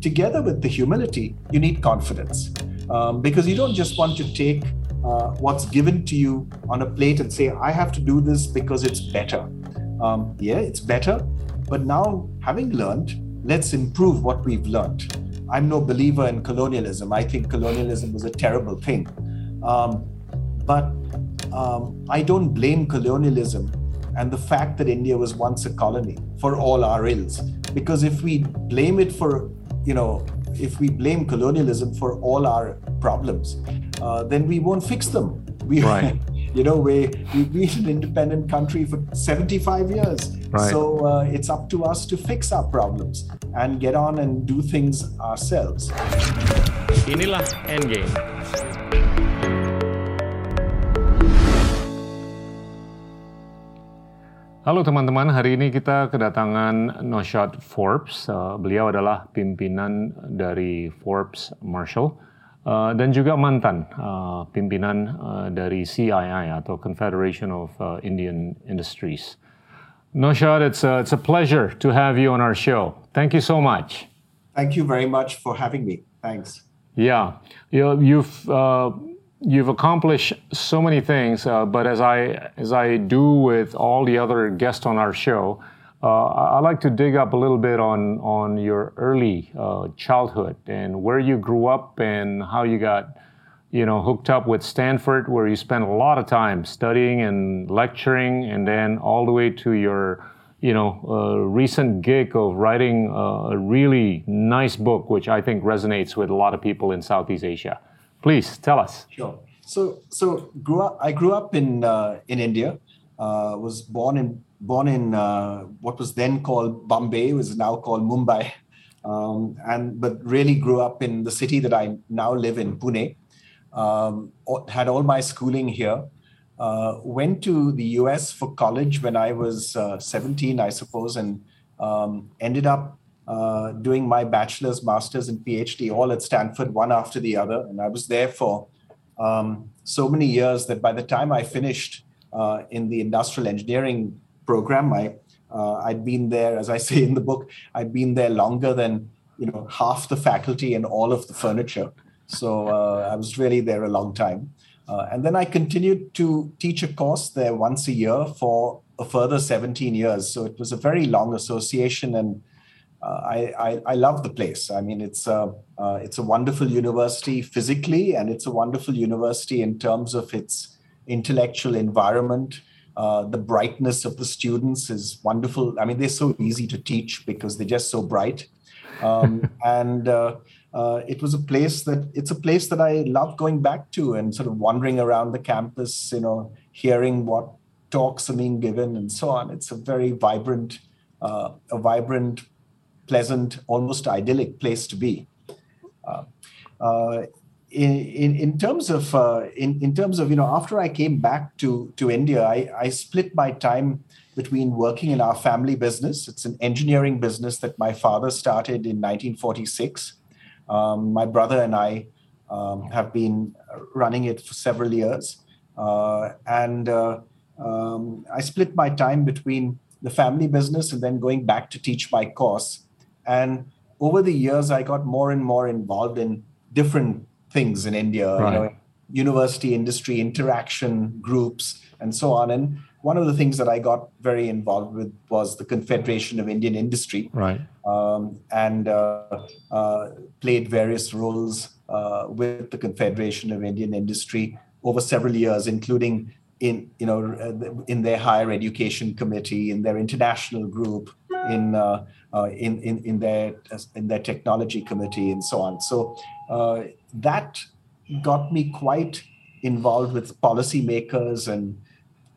together with the humility, you need confidence. Um, because you don't just want to take uh, what's given to you on a plate and say, I have to do this because it's better. Um, yeah, it's better. But now, having learned, let's improve what we've learned. I'm no believer in colonialism. I think colonialism was a terrible thing. Um, but um, I don't blame colonialism and the fact that India was once a colony for all our ills. Because if we blame it for, you know, if we blame colonialism for all our problems, uh, then we won't fix them. We, right. you know, we, we've been an independent country for 75 years. Right. So uh, it's up to us to fix our problems and get on and do things ourselves. Inilah Endgame. Halo teman-teman, hari ini kita kedatangan Noshad Forbes. Uh, beliau adalah pimpinan dari Forbes Marshall uh, dan juga mantan uh, pimpinan uh, dari CII atau Confederation of uh, Indian Industries. Noshad, it's a, it's a pleasure to have you on our show. Thank you so much. Thank you very much for having me. Thanks. Yeah, you, you've uh, you've accomplished so many things, uh, but as I as I do with all the other guests on our show, uh, I like to dig up a little bit on on your early uh, childhood and where you grew up and how you got you know hooked up with Stanford, where you spent a lot of time studying and lecturing, and then all the way to your you know uh, recent gig of writing a really nice book, which I think resonates with a lot of people in Southeast Asia. Please tell us. Sure. So, so grew up. I grew up in uh, in India. Uh, was born in born in uh, what was then called Bombay, was now called Mumbai, um, and but really grew up in the city that I now live in, Pune. Um, had all my schooling here. Uh, went to the US for college when I was uh, 17, I suppose, and um, ended up uh, doing my bachelor's, master's, and PhD all at Stanford, one after the other. And I was there for um, so many years that by the time I finished uh, in the industrial engineering program, I uh, I'd been there, as I say in the book, I'd been there longer than you know half the faculty and all of the furniture. So uh, I was really there a long time. Uh, and then I continued to teach a course there once a year for a further 17 years. So it was a very long association and I, I, I, love the place. I mean, it's a, uh, it's a wonderful university physically, and it's a wonderful university in terms of its intellectual environment. Uh, the brightness of the students is wonderful. I mean, they're so easy to teach because they're just so bright. Um, and uh, uh, it was a place that it's a place that I love going back to and sort of wandering around the campus, you know, hearing what talks are being given and so on. It's a very vibrant, uh, a vibrant pleasant, almost idyllic place to be. Uh, uh, in, in, terms of uh, in, in terms of you know after I came back to to India, I, I split my time between working in our family business. It's an engineering business that my father started in 1946. Um, my brother and I um, have been running it for several years, uh, and uh, um, I split my time between the family business and then going back to teach my course. And over the years, I got more and more involved in different things in India, right. you know, university industry interaction groups and so on. And one of the things that I got very involved with was the Confederation of Indian Industry, right? Um, and uh, uh, played various roles uh, with the Confederation of Indian Industry over several years, including in you know in their higher education committee, in their international group, in uh, in, in in their in their technology committee and so on. So uh, that got me quite involved with policymakers and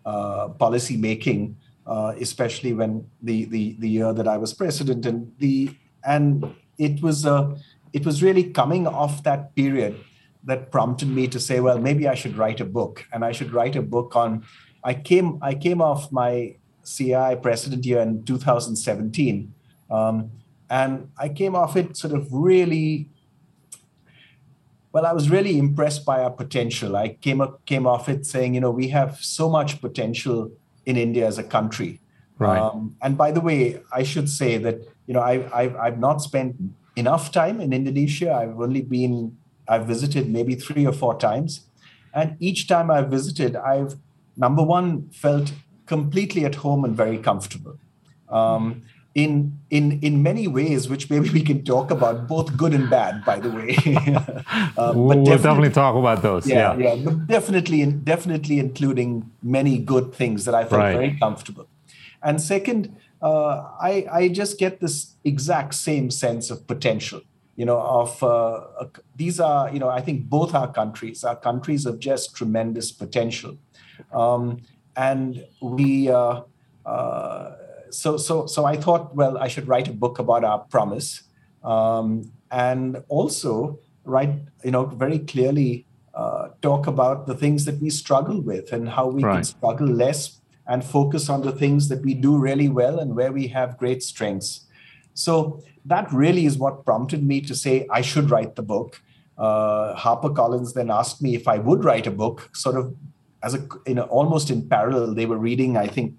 uh, policy making, uh, especially when the, the the year that I was president and the and it was uh, it was really coming off that period that prompted me to say, well, maybe I should write a book, and I should write a book on. I came I came off my CII president year in 2017. Um, and I came off it sort of really, well, I was really impressed by our potential. I came up, came off it saying, you know, we have so much potential in India as a country. Right. Um, and by the way, I should say that, you know, I, I've, I've not spent enough time in Indonesia. I've only been, I've visited maybe three or four times. And each time I've visited, I've, number one, felt completely at home and very comfortable. Um, in in in many ways, which maybe we can talk about, both good and bad, by the way. uh, we'll, definitely, definitely, talk about those. Yeah, yeah, yeah but definitely, definitely including many good things that I felt right. very comfortable. And second, uh, I I just get this exact same sense of potential. You know, of uh, these are you know I think both our countries are countries of just tremendous potential, um, and we. Uh, uh so so so I thought, well, I should write a book about our promise, um, and also write, you know, very clearly uh, talk about the things that we struggle with and how we right. can struggle less and focus on the things that we do really well and where we have great strengths. So that really is what prompted me to say I should write the book. Uh, HarperCollins then asked me if I would write a book, sort of as a you know almost in parallel. They were reading, I think,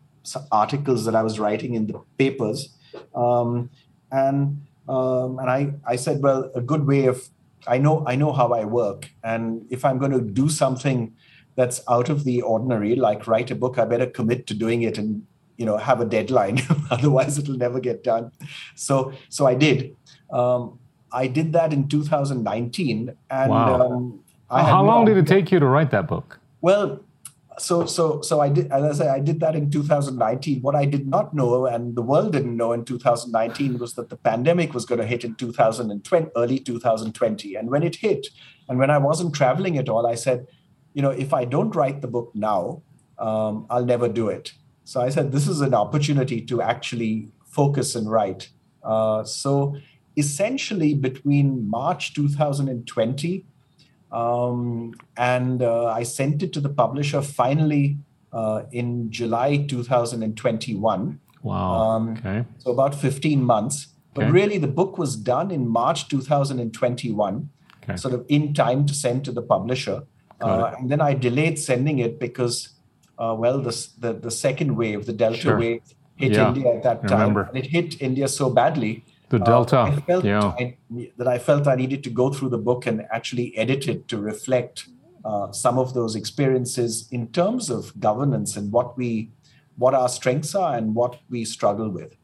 articles that I was writing in the papers, um, and um, and I I said, well, a good way of I know I know how I work, and if I'm going to do something that's out of the ordinary, like write a book, I better commit to doing it and you know have a deadline, otherwise it'll never get done. So so I did. Um, I did that in 2019, and wow. Um, how long did it take you to write that book? Well, so so so I did as I say I did that in 2019. What I did not know and the world didn't know in 2019 was that the pandemic was going to hit in 2020, early 2020. And when it hit, and when I wasn't traveling at all, I said, you know, if I don't write the book now, um, I'll never do it. So I said, this is an opportunity to actually focus and write. Uh, so essentially, between March 2020 um, and uh, I sent it to the publisher finally uh, in July 2021. Wow. Um, okay. So about 15 months. But okay. really, the book was done in March 2021, okay. sort of in time to send to the publisher. Uh, and then I delayed sending it because, uh, well, the, the, the second wave, the Delta sure. wave, hit yeah. India at that time. And it hit India so badly the uh, Delta. Uh, I felt yeah. I, that I felt I needed to go through the book and actually edit it to reflect uh, some of those experiences in terms of governance and what we, what our strengths are and what we struggle with.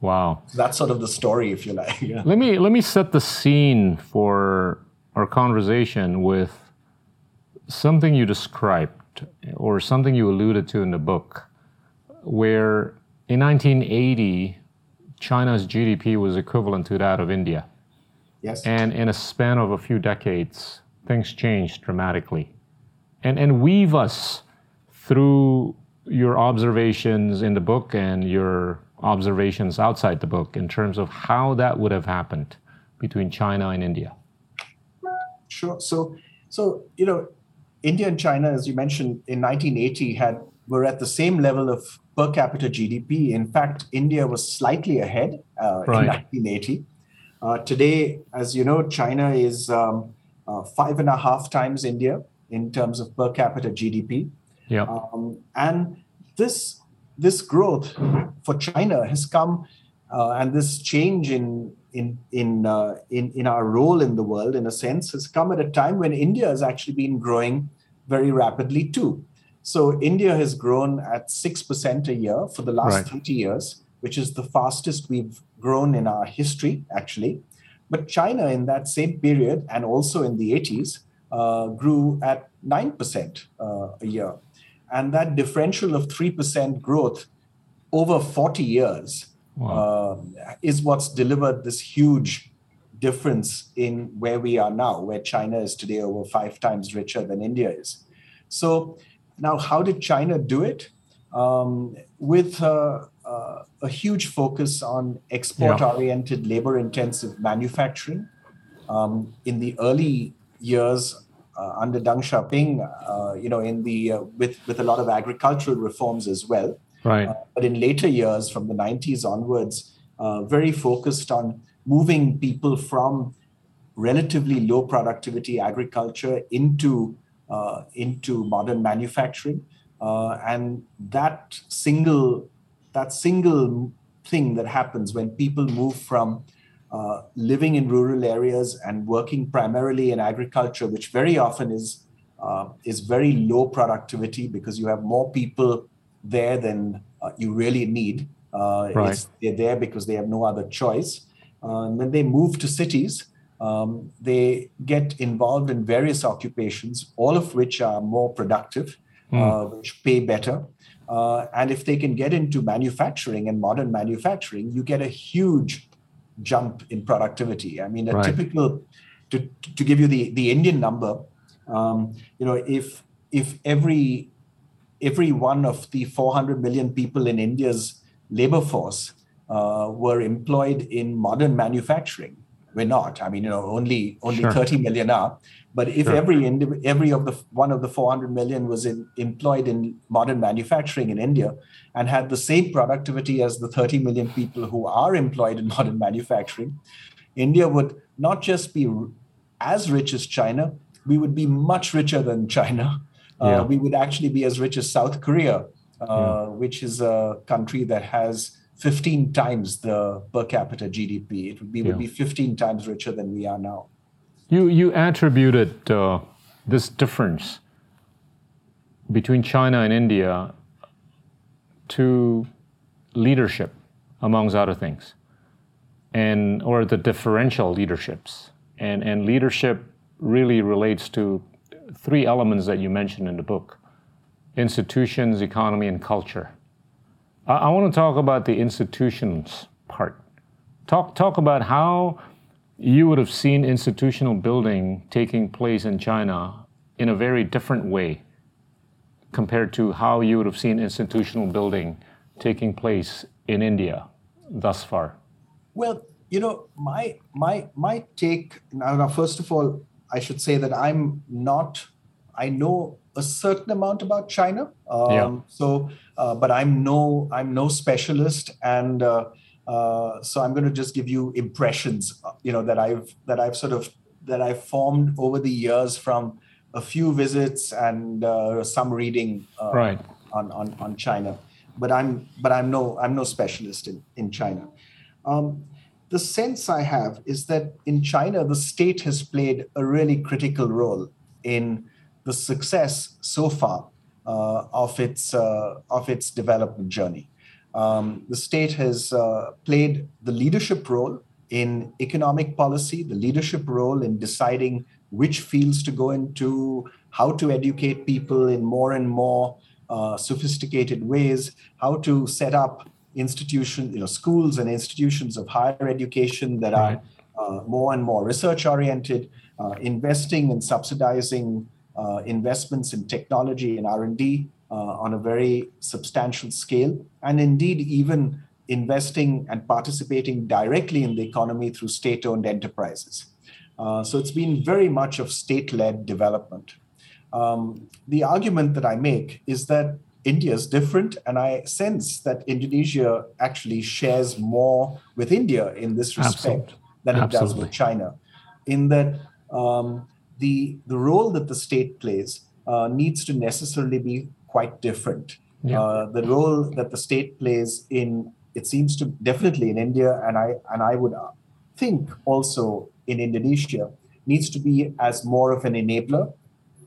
Wow, so that's sort of the story, if you like. Yeah. Let me let me set the scene for our conversation with something you described or something you alluded to in the book, where in 1980 China's GDP was equivalent to that of India. Yes. And in a span of a few decades, things changed dramatically. And, and weave us through your observations in the book and your observations outside the book in terms of how that would have happened between China and India. Sure. So, so you know, India and China, as you mentioned, in 1980 had were at the same level of per capita GDP. In fact, India was slightly ahead uh, right. in 1980. Uh, today, as you know, China is um, uh, five and a half times India in terms of per capita GDP. Yeah. Um, and this this growth for China has come, uh, and this change in in in, uh, in in our role in the world, in a sense, has come at a time when India has actually been growing very rapidly too. So India has grown at 6% a year for the last right. 30 years, which is the fastest we've grown in our history, actually. But China, in that same period and also in the 80s, uh, grew at 9% uh, a year. And that differential of 3% growth over 40 years wow. uh, is what's delivered this huge difference in where we are now, where China is today over five times richer than India is. So now, how did China do it? Um, with uh, uh, a huge focus on export oriented, yeah. labor intensive manufacturing. Um, in the early years uh, under Deng Xiaoping, uh, you know, in the uh, with with a lot of agricultural reforms as well. Right. Uh, but in later years, from the 90s onwards, very focused on moving people from relatively low productivity agriculture into into modern manufacturing. Uh, and that single that single thing that happens when people move from uh, living in rural areas and working primarily in agriculture, which very often is uh, is very low productivity because you have more people there than uh, you really need. Uh, right. they're there because they have no other choice. Uh, and when they move to cities, um, they get involved in various occupations, all of which are more productive, mm. which pay better. Uh, and if they can get into manufacturing and modern manufacturing, you get a huge jump in productivity. I mean, a right. typical, to, to give you the, the Indian number, um, you know, if if every every one of the 400 million people in India's labor force uh, were employed in modern manufacturing, we're not. I mean, you know, only only sure. 30 million are. But if sure. every every of the one of the 400 million was in, employed in modern manufacturing in India and had the same productivity as the 30 million people who are employed in modern manufacturing, India would not just be as rich as China, we would be much richer than China. Uh, we would actually be as rich as South Korea, uh, yeah. which is a country that has 15 times the per capita GDP. It would be, yeah. would be 15 times richer than we are now. You, you attributed uh, this difference between China and India to leadership, amongst other things, and or the differential leaderships. And, and leadership really relates to three elements that you mentioned in the book institutions, economy, and culture. I, I want to talk about the institutions part. Talk, talk about how you would have seen institutional building taking place in China in a very different way compared to how you would have seen institutional building taking place in India thus far? Well, you know, my my my take now, first of all, I should say that I'm not I know a certain amount about China. Um, yeah. So, uh, but I'm no I'm no specialist, and uh, uh, so I'm going to just give you impressions. Uh, you know that I've that I've sort of that I've formed over the years from a few visits and uh, some reading uh, right. on, on on China. But I'm but I'm no I'm no specialist in in China. Um, the sense I have is that in China, the state has played a really critical role in the success so far uh, of its uh, of its development journey. Um, the state has uh, played the leadership role in economic policy, the leadership role in deciding which fields to go into, how to educate people in more and more uh, sophisticated ways, how to set up institutions, you know, schools and institutions of higher education that right. are uh, more and more research oriented, uh, investing and subsidizing investments in technology and R&D uh, on a very substantial scale, and indeed even investing and participating directly in the economy through state-owned enterprises. Uh, so it's been very much of state-led development. Um, the argument that I make is that India is different, and I sense that Indonesia actually shares more with India in this respect Absolutely. than it Absolutely. does with China. In that um, the the role that the state plays uh, needs to necessarily be quite different. Yeah. Uh, the role that the state plays in it seems to definitely in India, and I and I would think also in Indonesia needs to be as more of an enabler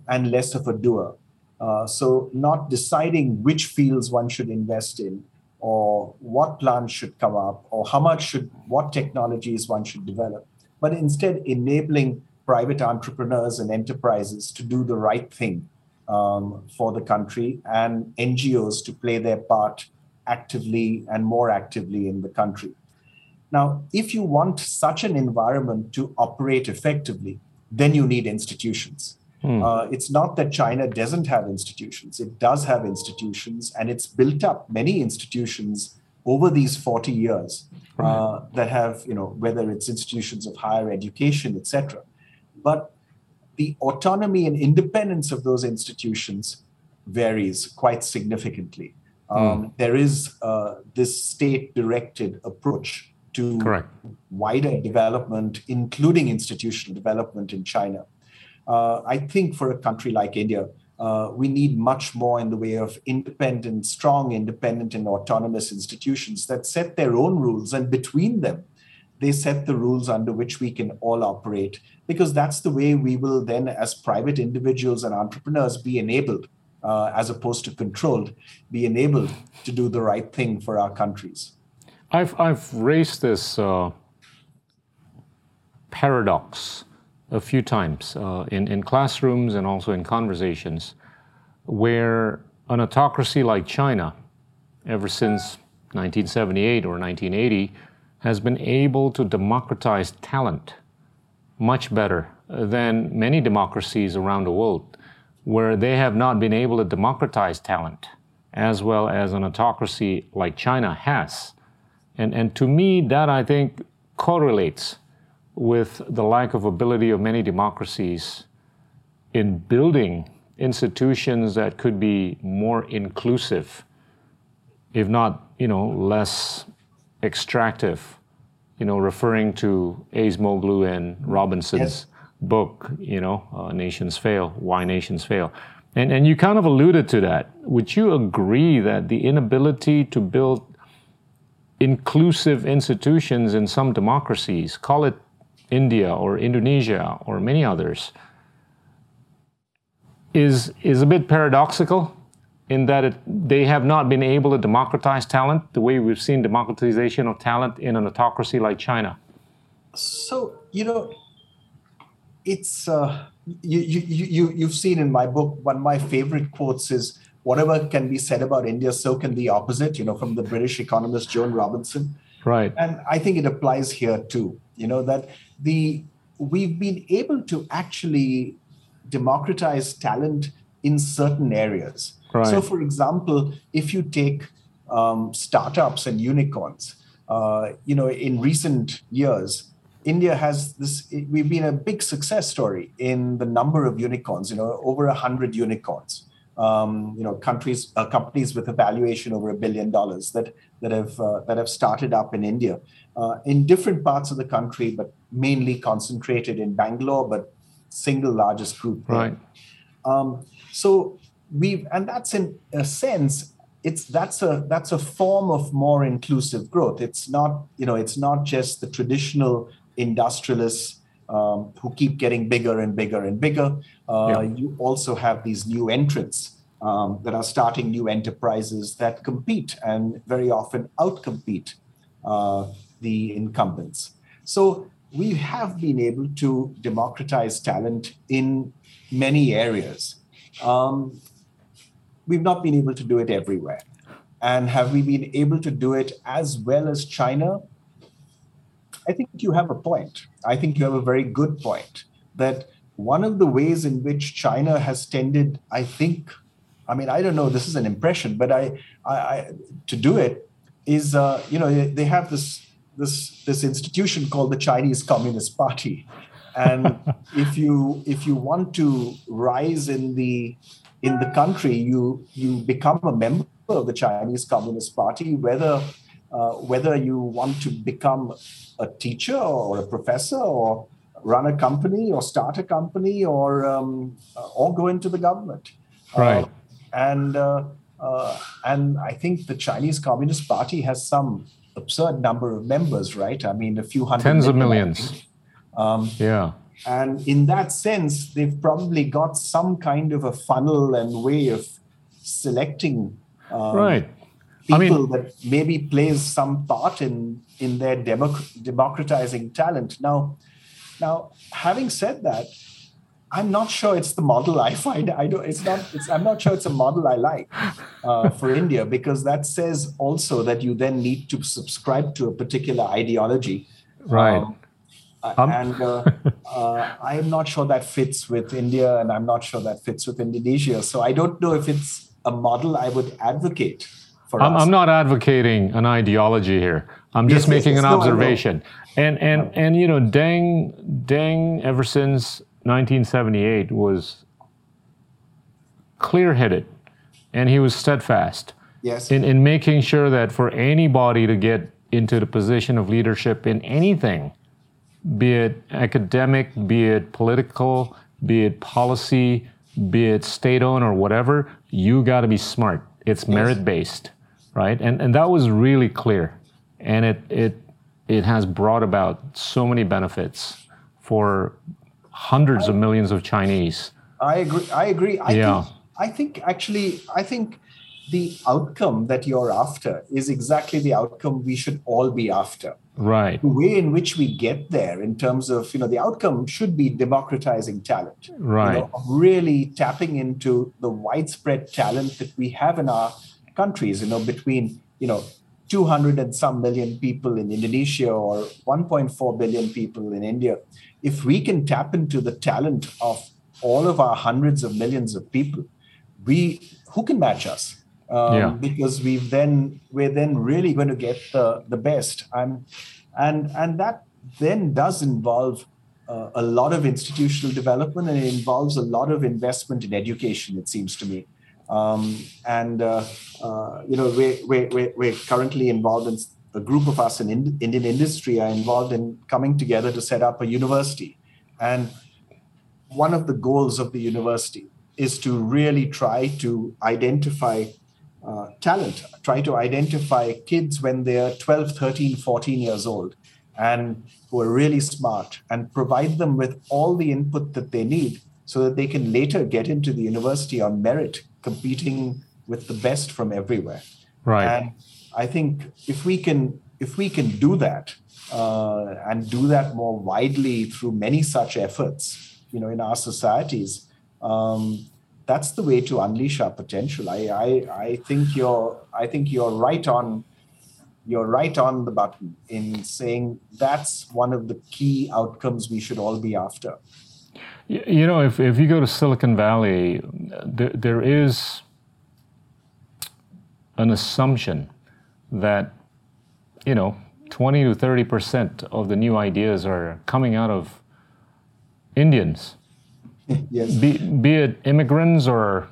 and less of a doer. Uh, so not deciding which fields one should invest in or what plans should come up or how much should what technologies one should develop but instead enabling private entrepreneurs and enterprises to do the right thing um, for the country and NGOs to play their part actively and more actively in the country. Now, if you want such an environment to operate effectively, then you need institutions. Hmm. Uh, it's not that China doesn't have institutions, it does have institutions, and it's built up many institutions over these 40 years uh, that have, you know, whether it's institutions of higher education, etc but the autonomy and independence of those institutions varies quite significantly. Um, There is uh, this state directed approach to Correct. wider development, including institutional development in China. Uh, I think for a country like India, uh, we need much more in the way of independent, strong, independent, and autonomous institutions that set their own rules, and between them, they set the rules under which we can all operate because that's the way we will then, as private individuals and entrepreneurs, be enabled, uh, as opposed to controlled, be enabled to do the right thing for our countries. I've, I've raised this uh, paradox a few times uh, in, in classrooms and also in conversations where an autocracy like China, ever since 1978 or 1980, has been able to democratize talent much better than many democracies around the world, where they have not been able to democratize talent as well as an autocracy like China has. And, and to me, that I think correlates with the lack of ability of many democracies in building institutions that could be more inclusive, if not, you know, less extractive, you know, referring to Acemoglu and Robinson's yes. book, you know, uh, Nations Fail, Why Nations Fail. And, and you kind of alluded to that. Would you agree that the inability to build inclusive institutions in some democracies, call it India or Indonesia or many others, is, is a bit paradoxical in that it, they have not been able to democratize talent the way we've seen democratization of talent in an autocracy like China? So, you know, it's, uh, you, you, you, you've seen in my book, one of my favorite quotes is, whatever can be said about India, so can the opposite, you know, from the British economist Joan Robinson. Right. And I think it applies here too, you know, that the we've been able to actually democratize talent in certain areas. Right. So, for example, if you take um, startups and unicorns, uh, you know, in recent years, India has this. We've been a big success story in the number of unicorns. You know, over a hundred unicorns. Um, you know, countries, uh, companies with a valuation over a billion dollars that that have uh, that have started up in India, uh, in different parts of the country, but mainly concentrated in Bangalore, but single largest group. Right. Um, so we and that's in a sense it's that's a that's a form of more inclusive growth. It's not you know it's not just the traditional industrialists um, who keep getting bigger and bigger and bigger. Uh, yeah. you also have these new entrants um, that are starting new enterprises that compete and very often outcompete uh, the incumbents. So we have been able to democratize talent in many areas. Um, we've not been able to do it everywhere. And have we been able to do it as well as China? I think you have a point. I think you have a very good point that one of the ways in which China has tended, I think, I mean, I don't know, this is an impression, but I, I, I to do it is, uh, you know, they have this, this, this institution called the Chinese Communist Party. And if you, if you want to rise in the in the country, you you become a member of the Chinese Communist Party, whether uh, whether you want to become a teacher or a professor or run a company or start a company or um, or go into the government. Right. Uh, and uh, uh, and I think the Chinese Communist Party has some absurd number of members, right? I mean, a few hundred tens of millions. Um, yeah. And in that sense, they've probably got some kind of a funnel and way of selecting um, right. people I mean, that maybe plays some part in in their democ- democratizing talent. Now, now, having said that, I'm not sure it's the model I find. I don't. It's not. It's, I'm not sure it's a model I like uh, for India because that says also that you then need to subscribe to a particular ideology. Right. Um, um, and uh, uh, I'm not sure that fits with India, and I'm not sure that fits with Indonesia. So I don't know if it's a model I would advocate for I'm, us. I'm not advocating an ideology here. I'm just yes, making yes, an observation. No, and and and you know, Deng Deng ever since 1978 was clear-headed, and he was steadfast. Yes. In in making sure that for anybody to get into the position of leadership in anything be it academic, be it political, be it policy, be it state owned or whatever, you got to be smart. It's merit based, right? And and that was really clear, and it it it has brought about so many benefits for hundreds of millions of Chinese. I agree. I agree. I Yeah. think, I think actually, I think the outcome that you're after is exactly the outcome we should all be after. Right. The way in which we get there, in terms of you know, the outcome should be democratizing talent. you Right. know, really tapping into the widespread talent that we have in our countries, you know, between, you know, 200 and some million people in Indonesia or 1.4 billion people in India. If we can tap into the talent of all of our hundreds of millions of people, we who can match us? Um, Yeah. Because we've then we're then really going to get the the best, and and and that then does involve uh, a lot of institutional development and it involves a lot of investment in education, it seems to me. Um, and, uh, uh, you know, we're, we're, we're, we're currently involved in a group of us in Ind- Indian industry are involved in coming together to set up a university. And one of the goals of the university is to really try to identify uh, talent, try to identify kids when they're 12, 13, 14 years old and who are really smart and provide them with all the input that they need so that they can later get into the university on merit, competing with the best from everywhere. Right. And I think if we can if we can do that uh, and do that more widely through many such efforts, you know, in our societies, um, that's the way to unleash our potential. I, I I think you're I think you're right on you're right on the button in saying that's one of the key outcomes we should all be after. You know, if, if you go to Silicon Valley, there, there is an assumption that, you know, 20 to 30% of the new ideas are coming out of Indians, yes. be, be it immigrants or,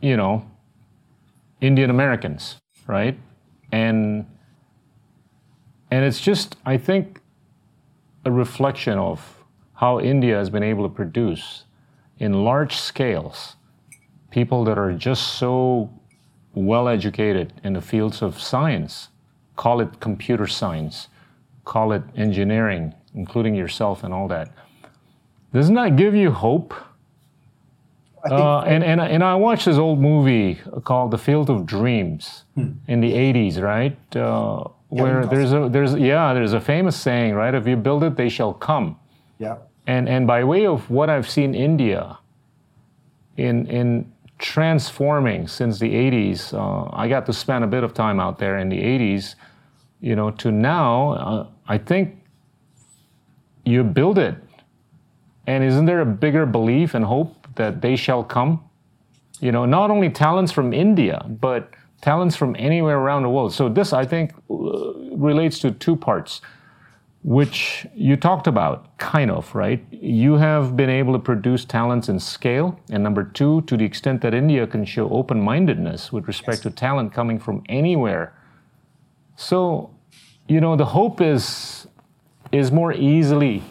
you know, Indian Americans, right? And and it's just, I think, a reflection of how India has been able to produce in large scales people that are just so well educated in the fields of science. Call it computer science, call it engineering, including yourself and all that. Doesn't that give you hope? I think Uh, and, and, and I watched this old movie called The Field of Dreams in the 80s, right? Uh, where there's a, there's, yeah, there's a famous saying, right? If you build it, they shall come. yeah. And, and by way of what I've seen India in, in transforming since the 80s, uh, I got to spend a bit of time out there in the 80s, you know, to now, uh, I think you build it. And isn't there a bigger belief and hope that they shall come? You know, not only talents from India, but talents from anywhere around the world. So this, I think, uh, relates to two parts which you talked about, kind of, right? You have been able to produce talents in scale. And number two, to the extent that India can show open mindedness with respect to talent coming from anywhere. So, you know, the hope is, is more easily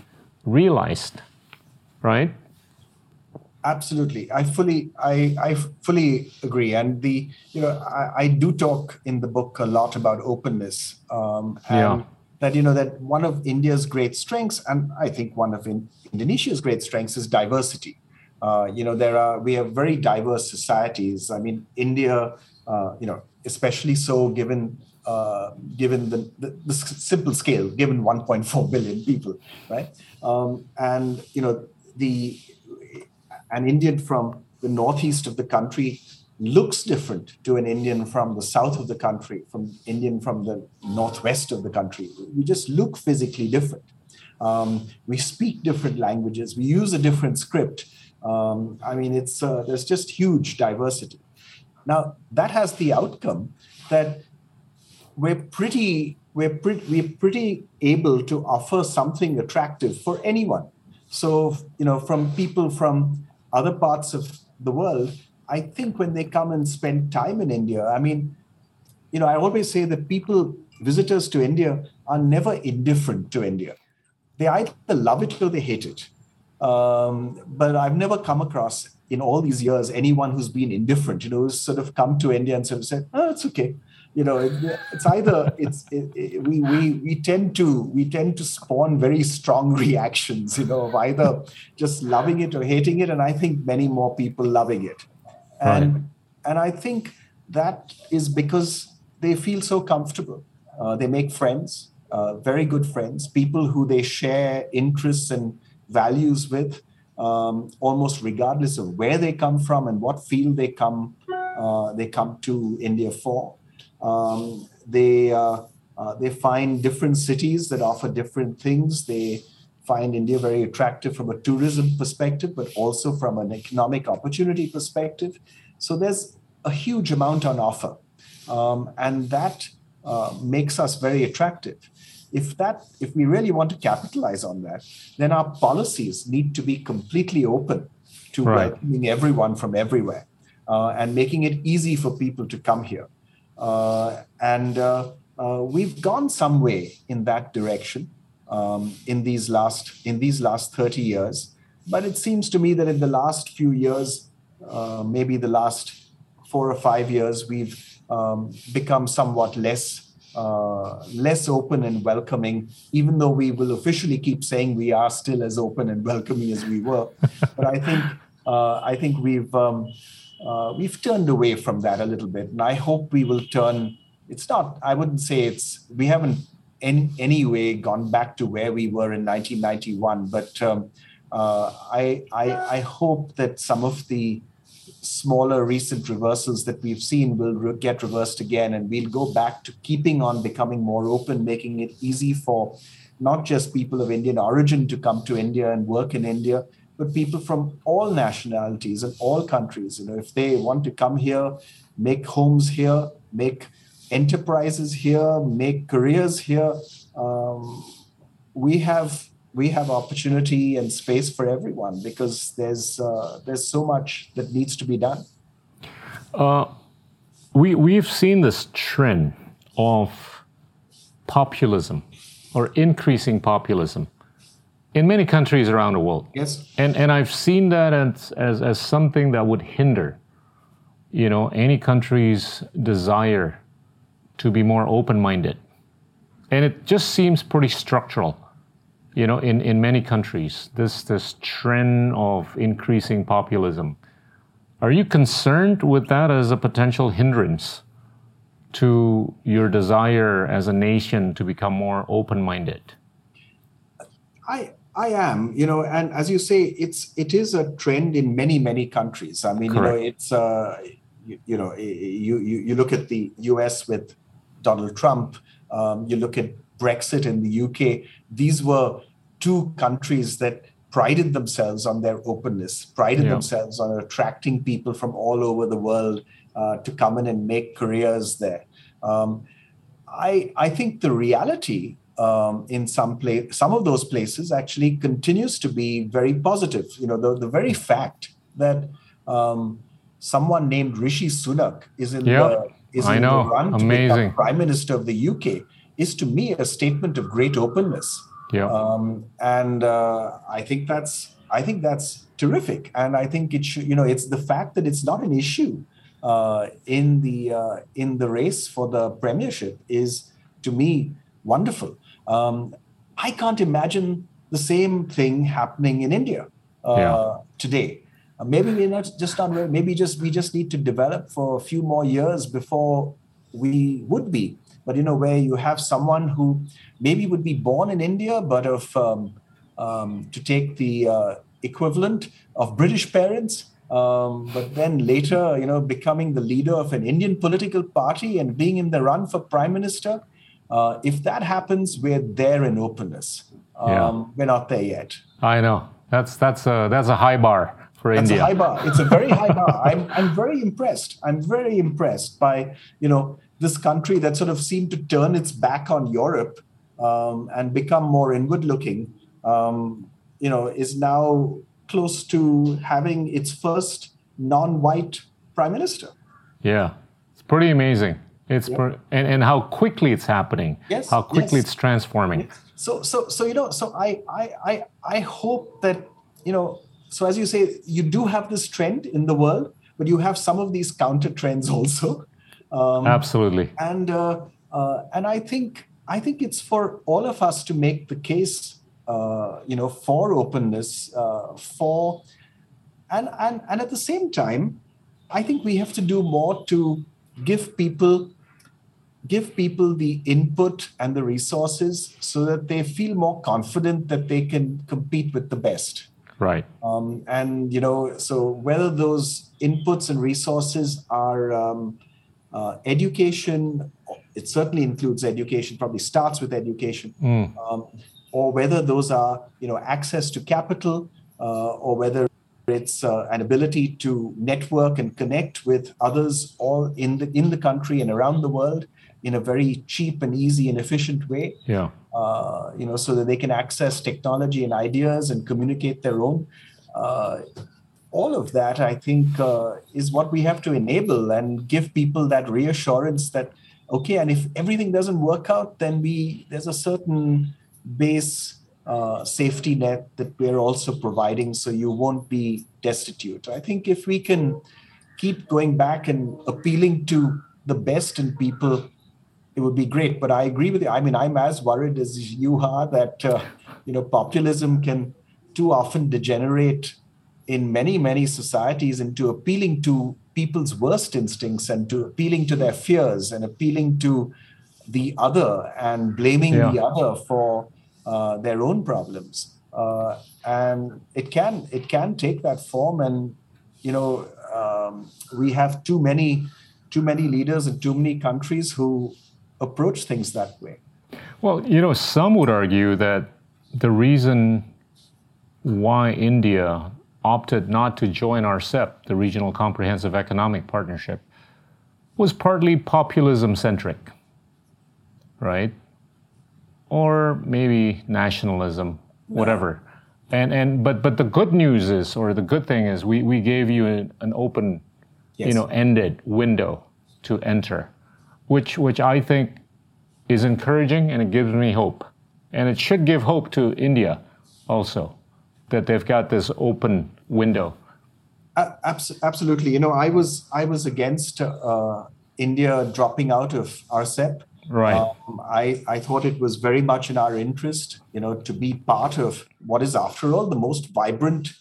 realized, right? Absolutely, I fully, I, I fully agree. And the, you know, I, I do talk in the book a lot about openness, um, and Yeah. that you know that one of India's great strengths, and I think one of in, Indonesia's great strengths is diversity. Uh, you know, there are we have very diverse societies. I mean, India, uh, you know, especially so given uh, given the, the, the simple scale, given 1.4 billion people, right? Um, and you know, the an Indian from the northeast of the country looks different to an Indian from the south of the country, from Indian from the northwest of the country. We just look physically different. Um, we speak different languages. We use a different script. Um, I mean, it's uh, there's just huge diversity. Now that has the outcome that we're pretty we're pretty we're pretty able to offer something attractive for anyone. So you know, from people from other parts of the world, I think when they come and spend time in India, I mean, you know, I always say that people visitors to India are never indifferent to India. They either love it or they hate it. Um, but I've never come across in all these years anyone who's been indifferent, you know, who's sort of come to India and sort of said, oh, it's okay. You know it's either it's it, it, we we we tend to we tend to spawn very strong reactions you know of either just loving it or hating it and i think many more people loving it and right. and i think that is because they feel so comfortable uh, they make friends uh, very good friends people who they share interests and values with um, almost regardless of where they come from and what field they come uh, they come to India for. Um, they uh, uh, they find different cities that offer different things. They find India very attractive from a tourism perspective, but also from an economic opportunity perspective. So there's a huge amount on offer, um, and that uh, makes us very attractive if that if we really want to capitalize on that then our policies need to be completely open to right. welcoming everyone from everywhere uh, and making it easy for people to come here and uh, uh we've gone some way in that direction um, in these last in these last 30 years but it seems to me that in the last few years uh, maybe the last four or five years we've um, become somewhat less uh, less open and welcoming, even though we will officially keep saying we are still as open and welcoming as we were. but I think uh, I think we've um, uh, we've turned away from that a little bit, and I hope we will turn. It's not. I wouldn't say it's. We haven't in any way gone back to where we were in 1991, but um, uh, I, I I hope that some of the smaller recent reversals that we've seen will re- get reversed again and we'll go back to keeping on becoming more open making it easy for not just people of indian origin to come to india and work in india but people from all nationalities and all countries you know if they want to come here make homes here make enterprises here make careers here um, we have we have opportunity and space for everyone because there's uh, there's so much that needs to be done. Uh, we we've seen this trend of populism or increasing populism in many countries around the world. Yes. And and I've seen that as as, as something that would hinder, you know, any country's desire to be more open-minded. And it just seems pretty structural you know, in, in many countries, this, this trend of increasing populism. Are you concerned with that as a potential hindrance to your desire as a nation to become more open minded? I, I am, you know, and as you say, it's it is a trend in many many countries. I mean, Correct. you know, it's uh, you, you, know, you, you you look at the U.S. with Donald Trump, um, you look at Brexit in the UK, these were two countries that prided themselves on their openness, prided yeah. themselves on attracting people from all over the world uh, to come in and make careers there. Um, I, I think the reality um, in some place, some of those places actually continues to be very positive. You know, the, the very fact that um, someone named Rishi Sunak is in the is I in know. the run Amazing. to become prime minister of the UK is to me a statement of great openness. Yeah. Um, and uh, I think that's I think that's terrific. And I think it should, you know, it's the fact that it's not an issue uh, in the uh, in the race for the premiership is to me wonderful. Um, I can't imagine the same thing happening in India uh, yeah. today. Uh, maybe we're not just not maybe just we just need to develop for a few more years before we would be but you know where you have someone who maybe would be born in India, but of um, um, to take the uh, equivalent of British parents, um, but then later, you know, becoming the leader of an Indian political party and being in the run for prime minister. Uh, if that happens, we're there in openness. Yeah. Um, we're not there yet. I know that's that's a that's a high bar for that's India. A high bar. It's a very high bar. I'm I'm very impressed. I'm very impressed by you know this country that sort of seemed to turn its back on Europe um, and become more inward looking, um, you know, is now close to having its first non-white prime minister. Yeah, it's pretty amazing. It's yep. per- and, and how quickly it's happening. Yes, how quickly yes. it's transforming. So so so you know so I I I I hope that you know so as you say you do have this trend in the world, but you have some of these counter trends also Um, Absolutely. And uh, uh, and I think I think it's for all of us to make the case, uh, you know, for openness, uh, for and and and at the same time, I think we have to do more to give people give people the input and the resources so that they feel more confident that they can compete with the best right um, and you know so whether those inputs and resources are um, uh, education it certainly includes education probably starts with education mm. um, or whether those are you know access to capital uh, or whether it's uh, an ability to network and connect with others all in the in the country and around the world in a very cheap and easy and efficient way. Yeah. Uh, you know, so that they can access technology and ideas and communicate their own. Uh, all of that, I think, uh, is what we have to enable and give people that reassurance that okay, and if everything doesn't work out, then we there's a certain base uh, safety net that we're also providing, so you won't be destitute. I think if we can keep going back and appealing to the best in people it would be great. But I agree with you. I mean, I'm as worried as you are that uh, you know populism can too often degenerate in many many societies into appealing to people's worst instincts and to appealing to their fears and appealing to the other and blaming yeah. the other for uh, their own problems. Uh, and it can it can take that form and you know um, we have too many too many leaders in too many countries who approach things that way. Well, you know, some would argue that the reason why India opted not to join RCEP, the Regional Comprehensive Economic Partnership, was partly populism centric, right? Or maybe nationalism, whatever. And, and but but the good news is, or the good thing is, we, we gave you an, an open, yes. you know, ended window to enter which which I think is encouraging and it gives me hope. And it should give hope to India also that they've got this open window. absolutely. You know, I was I was against uh, India dropping out of RCEP. Right. Um, I, I thought it was very much in our interest, you know, to be part of what is, after all, the most vibrant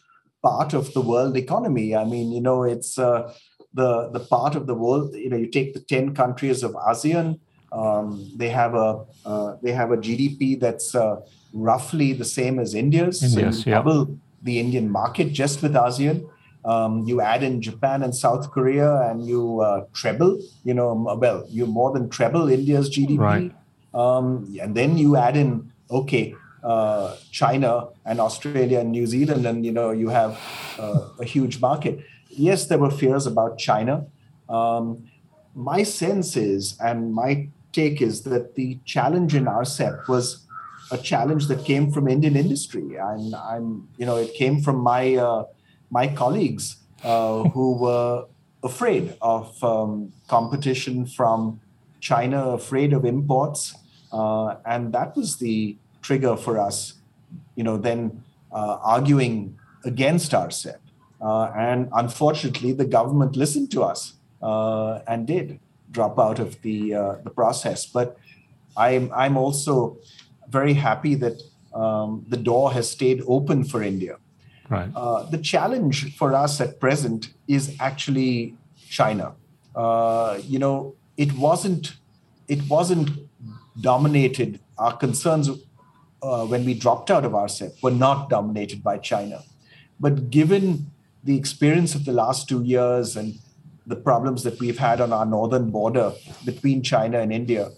part of the world economy. I mean, you know, it's uh, the the part of the world. You know, you take the ten countries of ASEAN. Um, they have a uh, they have a GDP that's uh, roughly the same as India's. India's so double the Indian market just with ASEAN. Um, you add in Japan and South Korea, and you uh, treble. You know, well, you more than treble India's GDP. Right. Um, and then you add in okay, uh, China and Australia and New Zealand, and you know you have uh, a huge market yes, there were fears about China. Um, my sense is, and my take is, that the challenge in RCEP was a challenge that came from Indian industry, and I'm, you know, it came from my uh, my colleagues uh, who were afraid of um, competition from China, afraid of imports, uh, and that was the trigger for us, you know, then uh, arguing against RCEP. Uh, and unfortunately, the government listened to us uh, and did drop out of the uh, the process. But I'm I'm also very happy that um, the door has stayed open for India. Right. Uh, the challenge for us at present is actually China. Uh, you know, it wasn't it wasn't dominated. Our concerns uh, when we dropped out of RCEP were not dominated by China, but given the experience of the last two years and the problems that we've had on our northern border between China and India,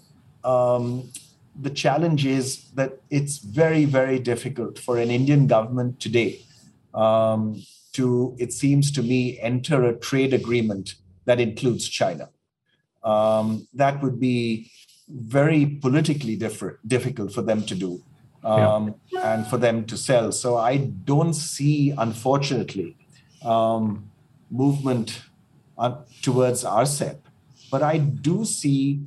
um, the challenge is that it's very, very difficult for an Indian government today um, to, it seems to me, enter a trade agreement that includes China. Um, that would be very politically different, difficult for them to do um, yeah. and for them to sell. So I don't see, unfortunately, um, movement on, towards RCEP. But I do see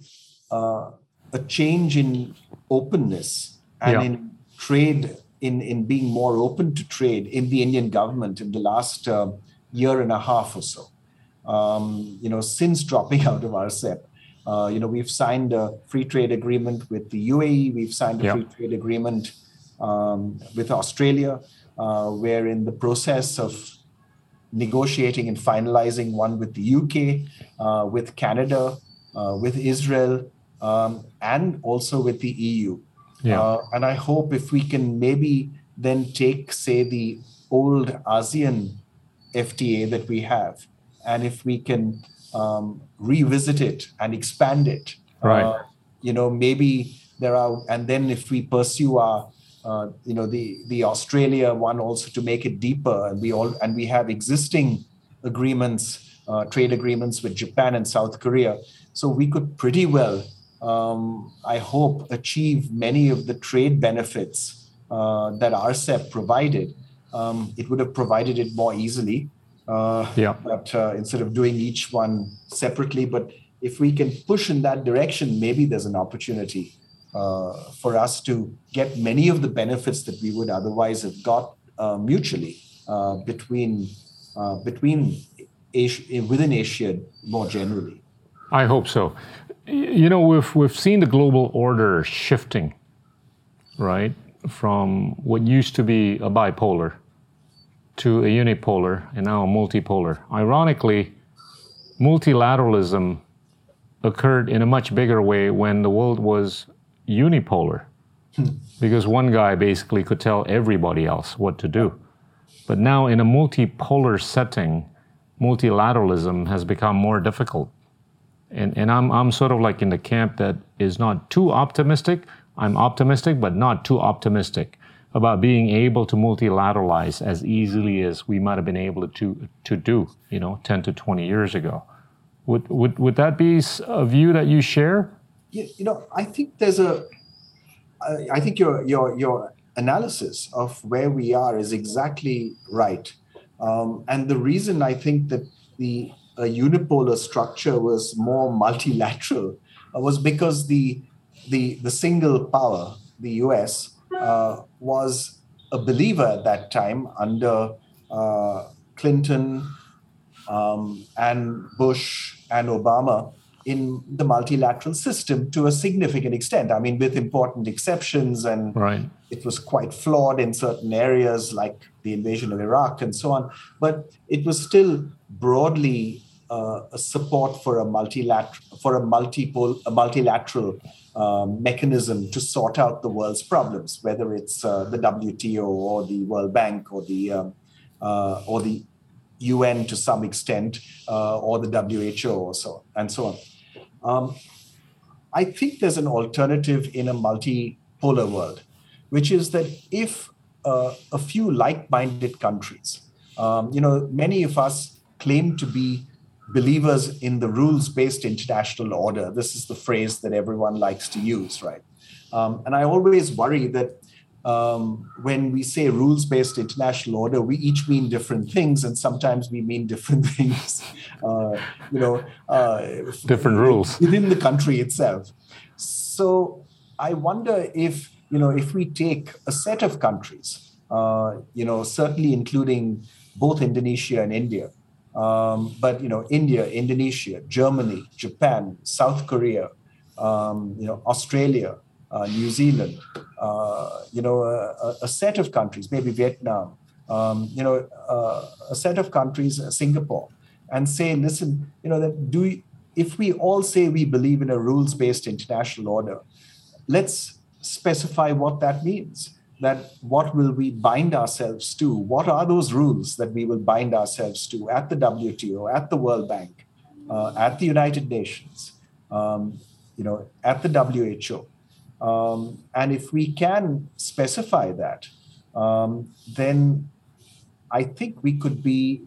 uh, a change in openness and yeah. in trade, in, in being more open to trade in the Indian government in the last uh, year and a half or so. Um, you know, since dropping out of RCEP. Uh, you know, we've signed a free trade agreement with the UAE. We've signed a yep. free trade agreement um, with Australia. Uh, we're in the process of negotiating and finalizing one with the UK, uh, with Canada, uh, with Israel, um, and also with the EU. Yeah. Uh, and I hope if we can maybe then take, say, the old ASEAN FTA that we have, and if we can um, revisit it and expand it, right? Uh, you know, maybe there are, and then if we pursue our uh, you know the the Australia one also to make it deeper, and we all and we have existing agreements, uh, trade agreements with Japan and South Korea, so we could pretty well, um, I hope, achieve many of the trade benefits uh, that RCEP provided. Um, it would have provided it more easily, uh, yeah. But uh, instead of doing each one separately, but if we can push in that direction, maybe there's an opportunity uh, for us to get many of the benefits that we would otherwise have got uh, mutually uh, between between Asia, within Asia more generally. I hope so. You know, we've we've seen the global order shifting, right, from what used to be a bipolar to a unipolar and now a multipolar. Ironically, multilateralism occurred in a much bigger way when the world was unipolar hmm. because one guy basically could tell everybody else what to do. But now, in a multipolar setting, multilateralism has become more difficult. And, and I'm, I'm sort of like in the camp that is not too optimistic. I'm optimistic, but not too optimistic about being able to multilateralize as easily as we might have been able to, to do, you know, 10 to 20 years ago. Would, would, would that be a view that you share? You, you know, I think there's a, I think your your your analysis of where we are is exactly right, um, and the reason I think that the unipolar structure was more multilateral uh, was because the the the single power, the U.S., uh, was a believer at that time under uh, Clinton um, and Bush and Obama in the multilateral system to a significant extent. I mean, with important exceptions, and right. it was quite flawed in certain areas like the invasion of Iraq and so on. But it was still broadly uh, a support for a multilateral for a multiple a multilateral um, mechanism to sort out the world's problems, whether it's uh, the WTO or the World Bank or the um, uh, or the UN to some extent, uh, or the WHO or so and so on. Um, I think there's an alternative in a multipolar world, which is that if uh, a few like-minded countries, um, you know, many of us claim to be believers in the rules-based international order. This is the phrase that everyone likes to use, right? Um, and I always worry that um, when we say rules based international order, we each mean different things, and sometimes we mean different things, uh, you know, uh, different rules within the country itself. So I wonder if, you know, if we take a set of countries, uh, you know, certainly including both Indonesia and India, um, but, you know, India, Indonesia, Germany, Japan, South Korea, um, you know, Australia, New Zealand, uh, you know, a, a, set of countries, maybe Vietnam, um, you know, uh, a set of countries, uh, Singapore, and say, listen, you know, that do we, if we all say we believe in a rules-based international order, let's specify what that means. That what will we bind ourselves to? What are those rules that we will bind ourselves to at the WTO, at the World Bank, uh, at the United Nations, um, you know, at the WHO? Um, and if we can specify that, um, then I think we could be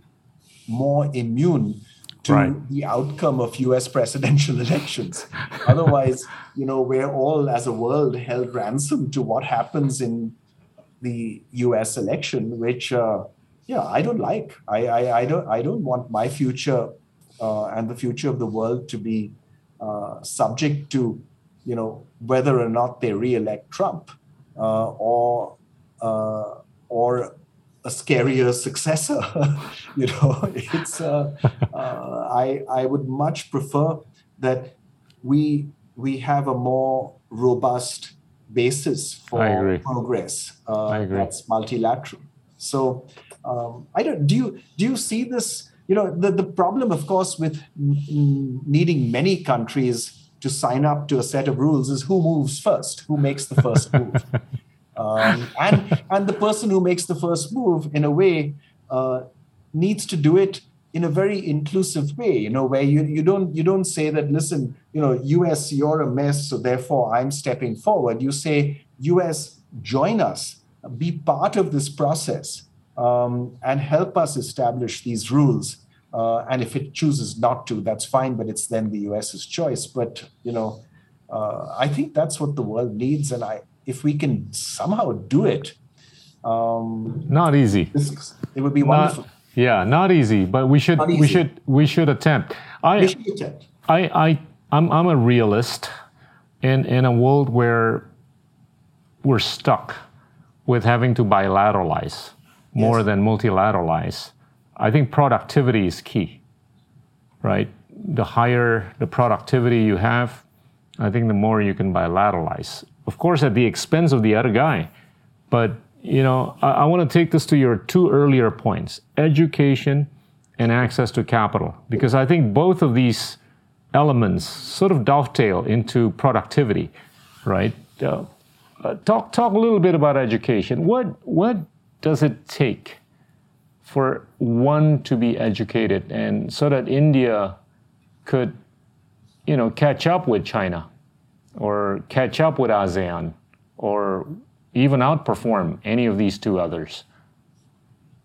more immune to right. the outcome of US presidential elections. Otherwise, you know, we're all as a world held ransom to what happens in the US election, which uh, yeah, I don't like. I, I, I don't I don't want my future uh, and the future of the world to be uh, subject to you know, whether or not they re-elect Trump uh, or uh, or a scarier successor. you know, it's uh, uh, I I would much prefer that we we have a more robust basis for progress uh, that's multilateral. So um, I don't. Do you do you see this? You know, the the problem, of course, with needing many countries to sign up to a set of rules is who moves first, who makes the first move. Um, and and the person who makes the first move, in a way, uh, needs to do it in a very inclusive way. You know, where you you don't you don't say that. Listen, you know, U.S. you're a mess, so therefore I'm stepping forward. You say, U.S. join us, be part of this process, um, and help us establish these rules. Uh, and if it chooses not to, that's fine, but it's then the US's choice. But you know, uh, I think that's what the world needs, and I if we can somehow do it. Um, not easy. It would be wonderful. Not, yeah, not easy, but we should we should we should attempt. I we should attempt. I I I'm I'm a realist in in a world where we're stuck with having to bilateralize more yes. than multilateralize. I think productivity is key. Right? The higher the productivity you have, I think the more you can bilateralize of course, at the expense of the other guy. But, you know, I, I want to take this to your two earlier points education and access to capital, because I think both of these elements sort of dovetail into productivity, right? Uh, uh, talk, talk a little bit about education. What, what does it take for one to be educated and so that India could, you know, catch up with China? or catch up with ASEAN or even outperform any of these two others?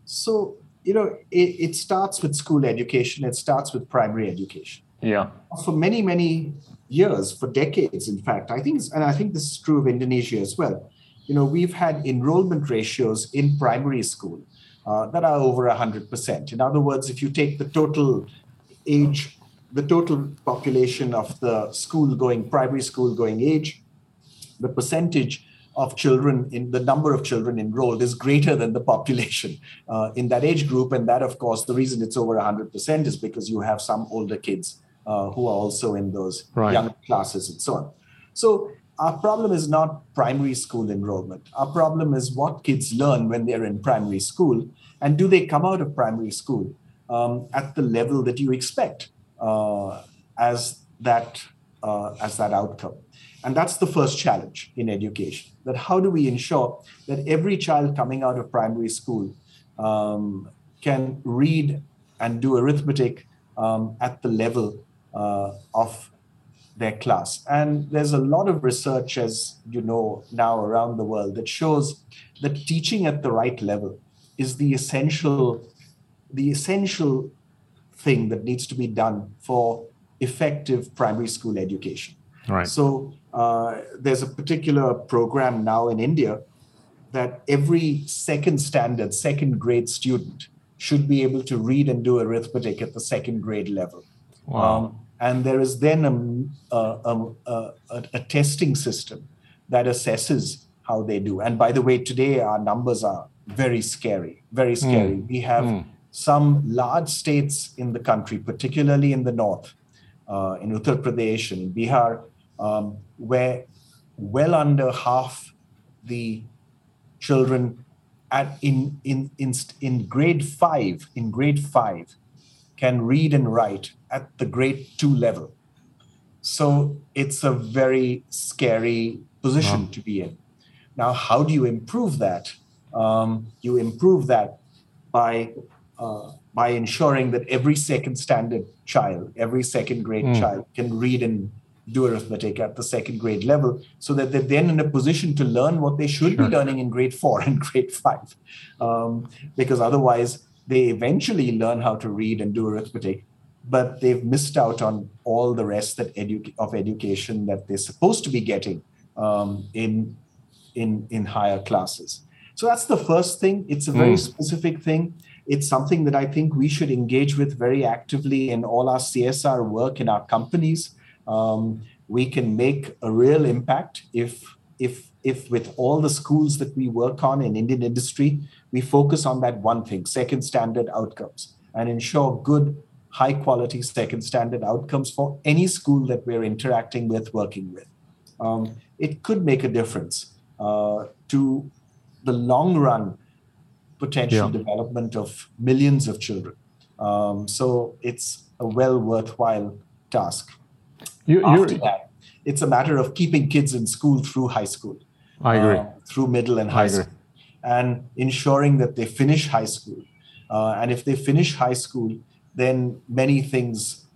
So, you know, it, it starts with school education, it starts with primary education. Yeah. For many, many years, for decades, in fact, I think, and I think this is true of Indonesia as well. You know, we've had enrollment ratios in primary school uh, that are over 100%. In other words, if you take the total age the total population of the school going, primary school going age, the percentage of children in the number of children enrolled is greater than the population uh, in that age group. And that, of course, the reason it's over 100% is because you have some older kids uh, who are also in those right. young classes and so on. So our problem is not primary school enrollment. Our problem is what kids learn when they're in primary school, and do they come out of primary school um, at the level that you expect? uh, as that uh, as that outcome. And that's the first challenge in education. That how do we ensure that every child coming out of primary school um, can read and do arithmetic um, at the level uh, of their class. And there's a lot of research, as you know, now around the world that shows that teaching at the right level is the essential, the essential thing that needs to be done for effective primary school education. Right. So uh, there's a particular program now in India that every second standard, second grade student should be able to read and do arithmetic at the second grade level. Wow. Um, and there is then a, a, a, a, testing system that assesses how they do. And by the way, today our numbers are very scary, very scary. Mm. We have mm some large states in the country, particularly in the north, uh, in Uttar Pradesh and Bihar, um, where well under half the children at in, in in in grade five in grade five can read and write at the grade two level. So it's a very scary position wow. to be in. Now, how do you improve that? Um, you improve that by uh, by ensuring that every second standard child, every second grade mm. child can read and do arithmetic at the second grade level so that they're then in a position to learn what they should sure. be learning in grade four and grade five. Um, because otherwise, they eventually learn how to read and do arithmetic, but they've missed out on all the rest that edu- of education that they're supposed to be getting um, in, in, in higher classes. So that's the first thing. It's a very mm. specific thing it's something that I think we should engage with very actively in all our CSR work in our companies. Um, we can make a real impact if if if with all the schools that we work on in Indian industry, we focus on that one thing, second standard outcomes, and ensure good high quality second standard outcomes for any school that we're interacting with, working with. Um, it could make a difference uh, to the long run potential yeah. development of millions of children. Um, so it's a well worthwhile task. You, After that, it's a matter of keeping kids in school through high school. I agree. Uh, through middle and high school. And ensuring that they finish high school. Uh, and if they finish high school, then many things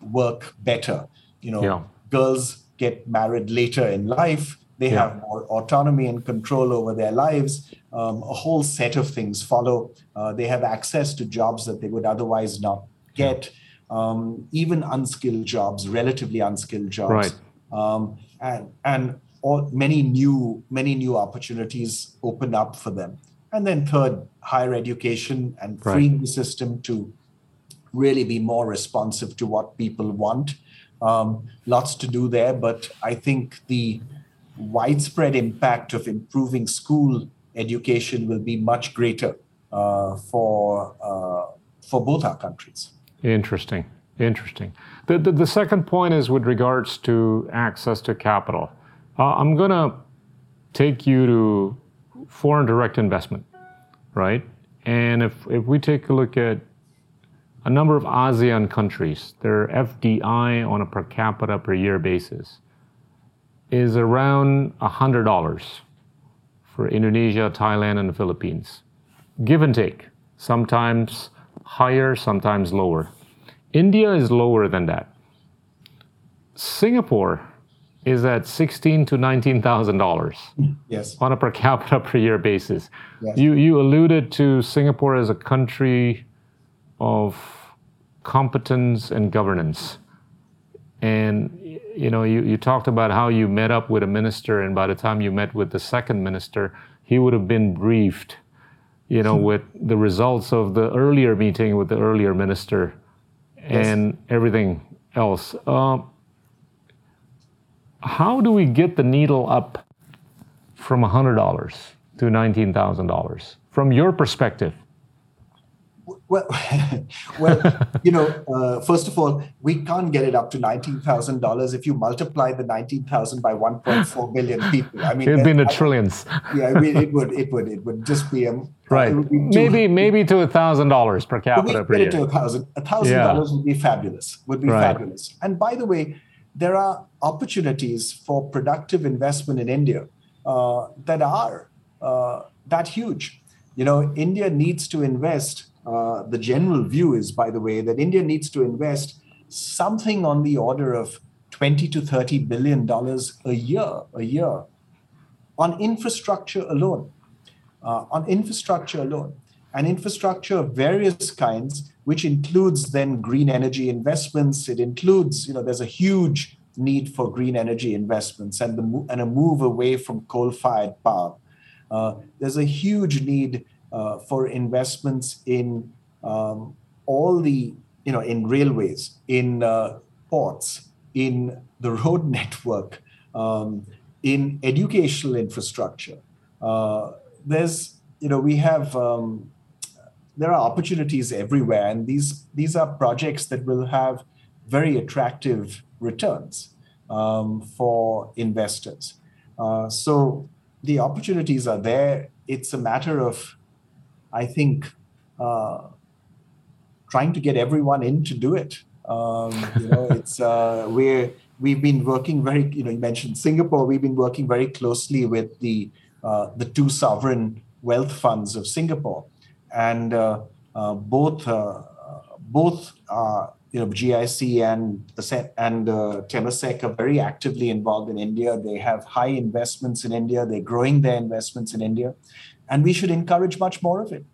work better. You know, yeah. girls get married later in life. They yeah. have more autonomy and control over their lives. Um, a whole set of things follow. Uh, they have access to jobs that they would otherwise not get. Um, even unskilled jobs, relatively unskilled jobs, right. um, and and all, many new many new opportunities open up for them. And then third, higher education and freeing right. the system to really be more responsive to what people want. Um, lots to do there, but I think the widespread impact of improving school education will be much greater uh, for uh, for both our countries. Interesting, interesting. The, the, the second point is with regards to access to capital. Uh, I'm gonna take you to foreign direct investment, right? And if if we take a look at a number of ASEAN countries, their FDI on a per capita per year basis is around $100 for Indonesia, Thailand, and the Philippines. Give and take. Sometimes higher, sometimes lower. India is lower than that. Singapore is at sixteen to nineteen thousand dollars. Yes. On a per capita per year basis. Yes. You you alluded to Singapore as a country of competence and governance. And you know, you, you talked about how you met up with a minister, and by the time you met with the second minister, he would have been briefed, you know, with the results of the earlier meeting with the earlier minister and everything else. Uh, how do we get the needle up from $100 to $19,000 from your perspective? Well, well, you know, uh, first of all, we can't get it up to nineteen thousand dollars if you multiply the nineteen thousand by one point four billion people. I mean, it'd be in the trillions. Yeah, I mean, it would, it would, it would just be a right. Be maybe, maybe to a thousand dollars per capita per year. to a thousand. A thousand dollars would be fabulous. Would be right. fabulous. And by the way, there are opportunities for productive investment in India uh, that are uh, that huge. You know, India needs to invest uh, the general view is, by the way, that India needs to invest something on the order of 20 to 30 billion dollars a year, a year, on infrastructure alone. Uh, on infrastructure alone, and infrastructure of various kinds, which includes then green energy investments. It includes, you know, there's a huge need for green energy investments and the and a move away from coal-fired power. Uh, there's a huge need uh, for investments in um, all the, you know, in railways, in uh, ports, in the road network, um, in educational infrastructure. Uh, there's, you know, we have, um, there are opportunities everywhere, and these these are projects that will have very attractive returns um, for investors. Uh, so the opportunities are there. It's a matter of I think uh, trying to get everyone in to do it. Um, you know, it's uh, we're we've been working very. You know, you mentioned Singapore. We've been working very closely with the uh, the two sovereign wealth funds of Singapore, and uh, uh, both uh, both you know GIC and the and uh, Temasek are very actively involved in India. They have high investments in India. They're growing their investments in India, and we should encourage much more of it.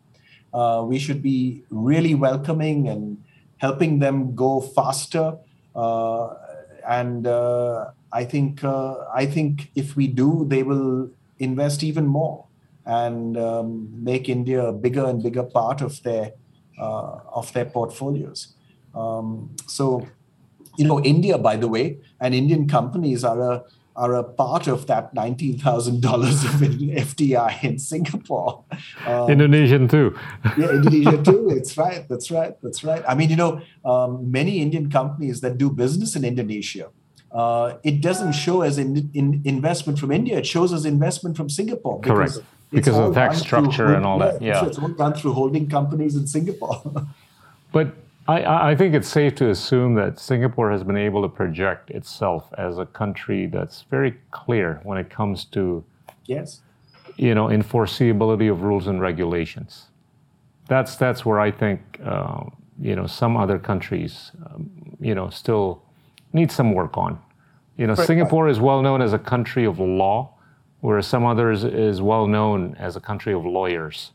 Uh, we should be really welcoming and helping them go faster. Uh, and uh, I think I think if we do, they will invest even more and um, make India a bigger and bigger part of their uh, of their portfolios. Um, so, you know, India, by the way, and Indian companies are a are a part of that $19,000 of FDI in Singapore. Um, Indonesian too. yeah, Indonesia too. It's right. That's right. That's right. I mean, you know, um, many Indian companies that do business in Indonesia, uh, it doesn't show as in, in investment from India. It shows as investment from Singapore. Correct. Because of the tax structure and all that. Yeah. it's all done through holding companies in Singapore. but I, I, think it's safe to assume that Singapore has been able to project itself as a country that's very clear when it comes to yes, you know, enforceability of rules and regulations. That's that's where I think uh, you know some other countries um, you know still need some work on. You know, Singapore is well known as a country of law, whereas some others is well known as a country of lawyers.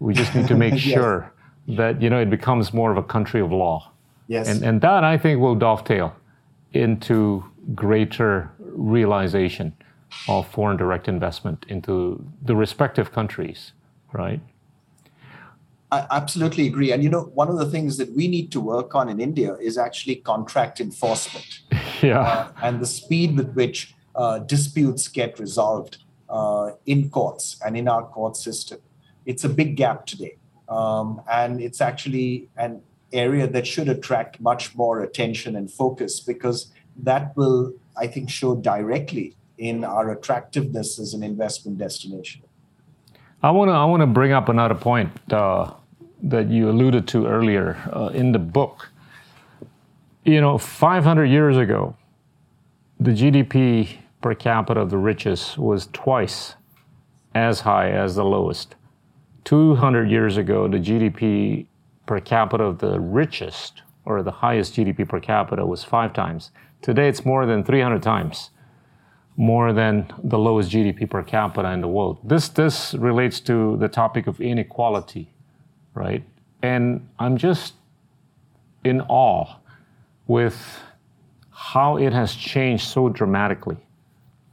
We just need to make yes. sure that you know it becomes more of a country of law. Yes. And and that I think will dovetail into greater realization of foreign direct investment into the respective countries, right? I absolutely agree. And you know, one of the things that we need to work on in India is actually contract enforcement. yeah. Uh, and the speed with which uh, disputes get resolved uh, in courts and in our court system. It's a big gap today. Um, and it's actually an area that should attract much more attention and focus because that will, I think, show directly in our attractiveness as an investment destination. I want to I want to bring up another point uh, that you alluded to earlier uh, in the book. You know, 500 years ago, the GDP per capita of the richest was twice as high as the lowest. 200 years ago, the GDP per capita of the richest or the highest GDP per capita was five times. Today, it's more than 300 times more than the lowest GDP per capita in the world. This, this relates to the topic of inequality, right? And I'm just in awe with how it has changed so dramatically,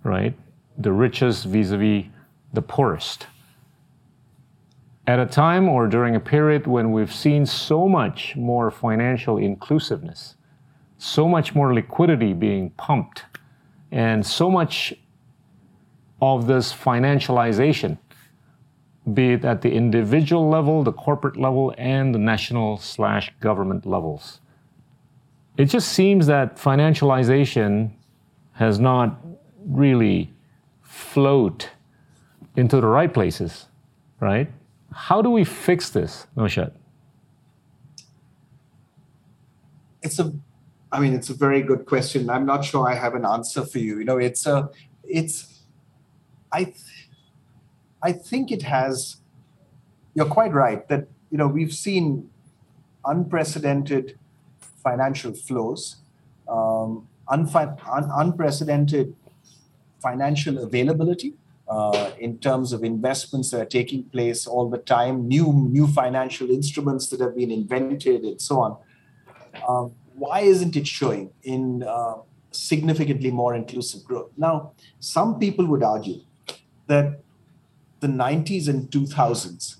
right? The richest vis a vis the poorest at a time or during a period when we've seen so much more financial inclusiveness, so much more liquidity being pumped, and so much of this financialization, be it at the individual level, the corporate level, and the national slash government levels. It just seems that financialization has not really float into the right places, right? How do we fix this, Naushad? It's a, I mean, it's a very good question. I'm not sure I have an answer for you. You know, it's a, it's, I, I think it has. You're quite right that you know we've seen unprecedented financial flows, um, unfi- un- unprecedented financial availability uh, in terms of investments that are taking place all the time, new new financial instruments that have been invented, and so on. Um, why isn't it showing in uh, significantly more inclusive growth? Now, some people would argue that the 90s and 2000s,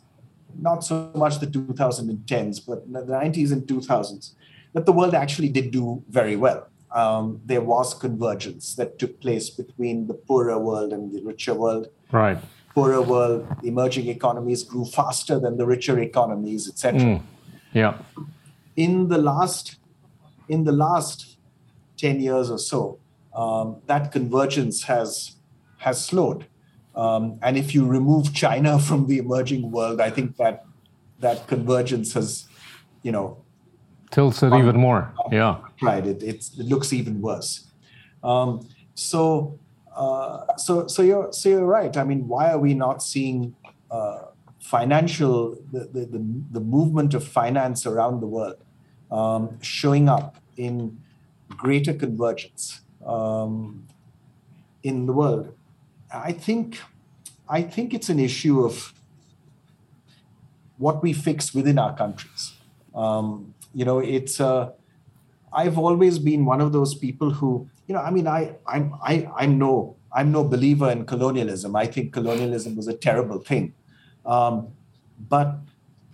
not so much the 2010s, but the 90s and 2000s, that the world actually did do very well um, there was convergence that took place between the poorer world and the richer world. Right. Poorer world, emerging economies grew faster than the richer economies, etc. Mm. Yeah. In the last, in the last ten years or so, um, that convergence has has slowed. Um, and if you remove China from the emerging world, I think that that convergence has, you know, tilts it even more. Yeah, right. It, it looks even worse. Um, so, uh, so, so you're so you're right. I mean, why are we not seeing uh, financial the, the, the the movement of finance around the world um, showing up in greater convergence um, in the world? I think I think it's an issue of what we fix within our countries. Um, you know it's uh, i've always been one of those people who you know i mean i i'm i i'm no i'm no believer in colonialism i think colonialism was a terrible thing um, but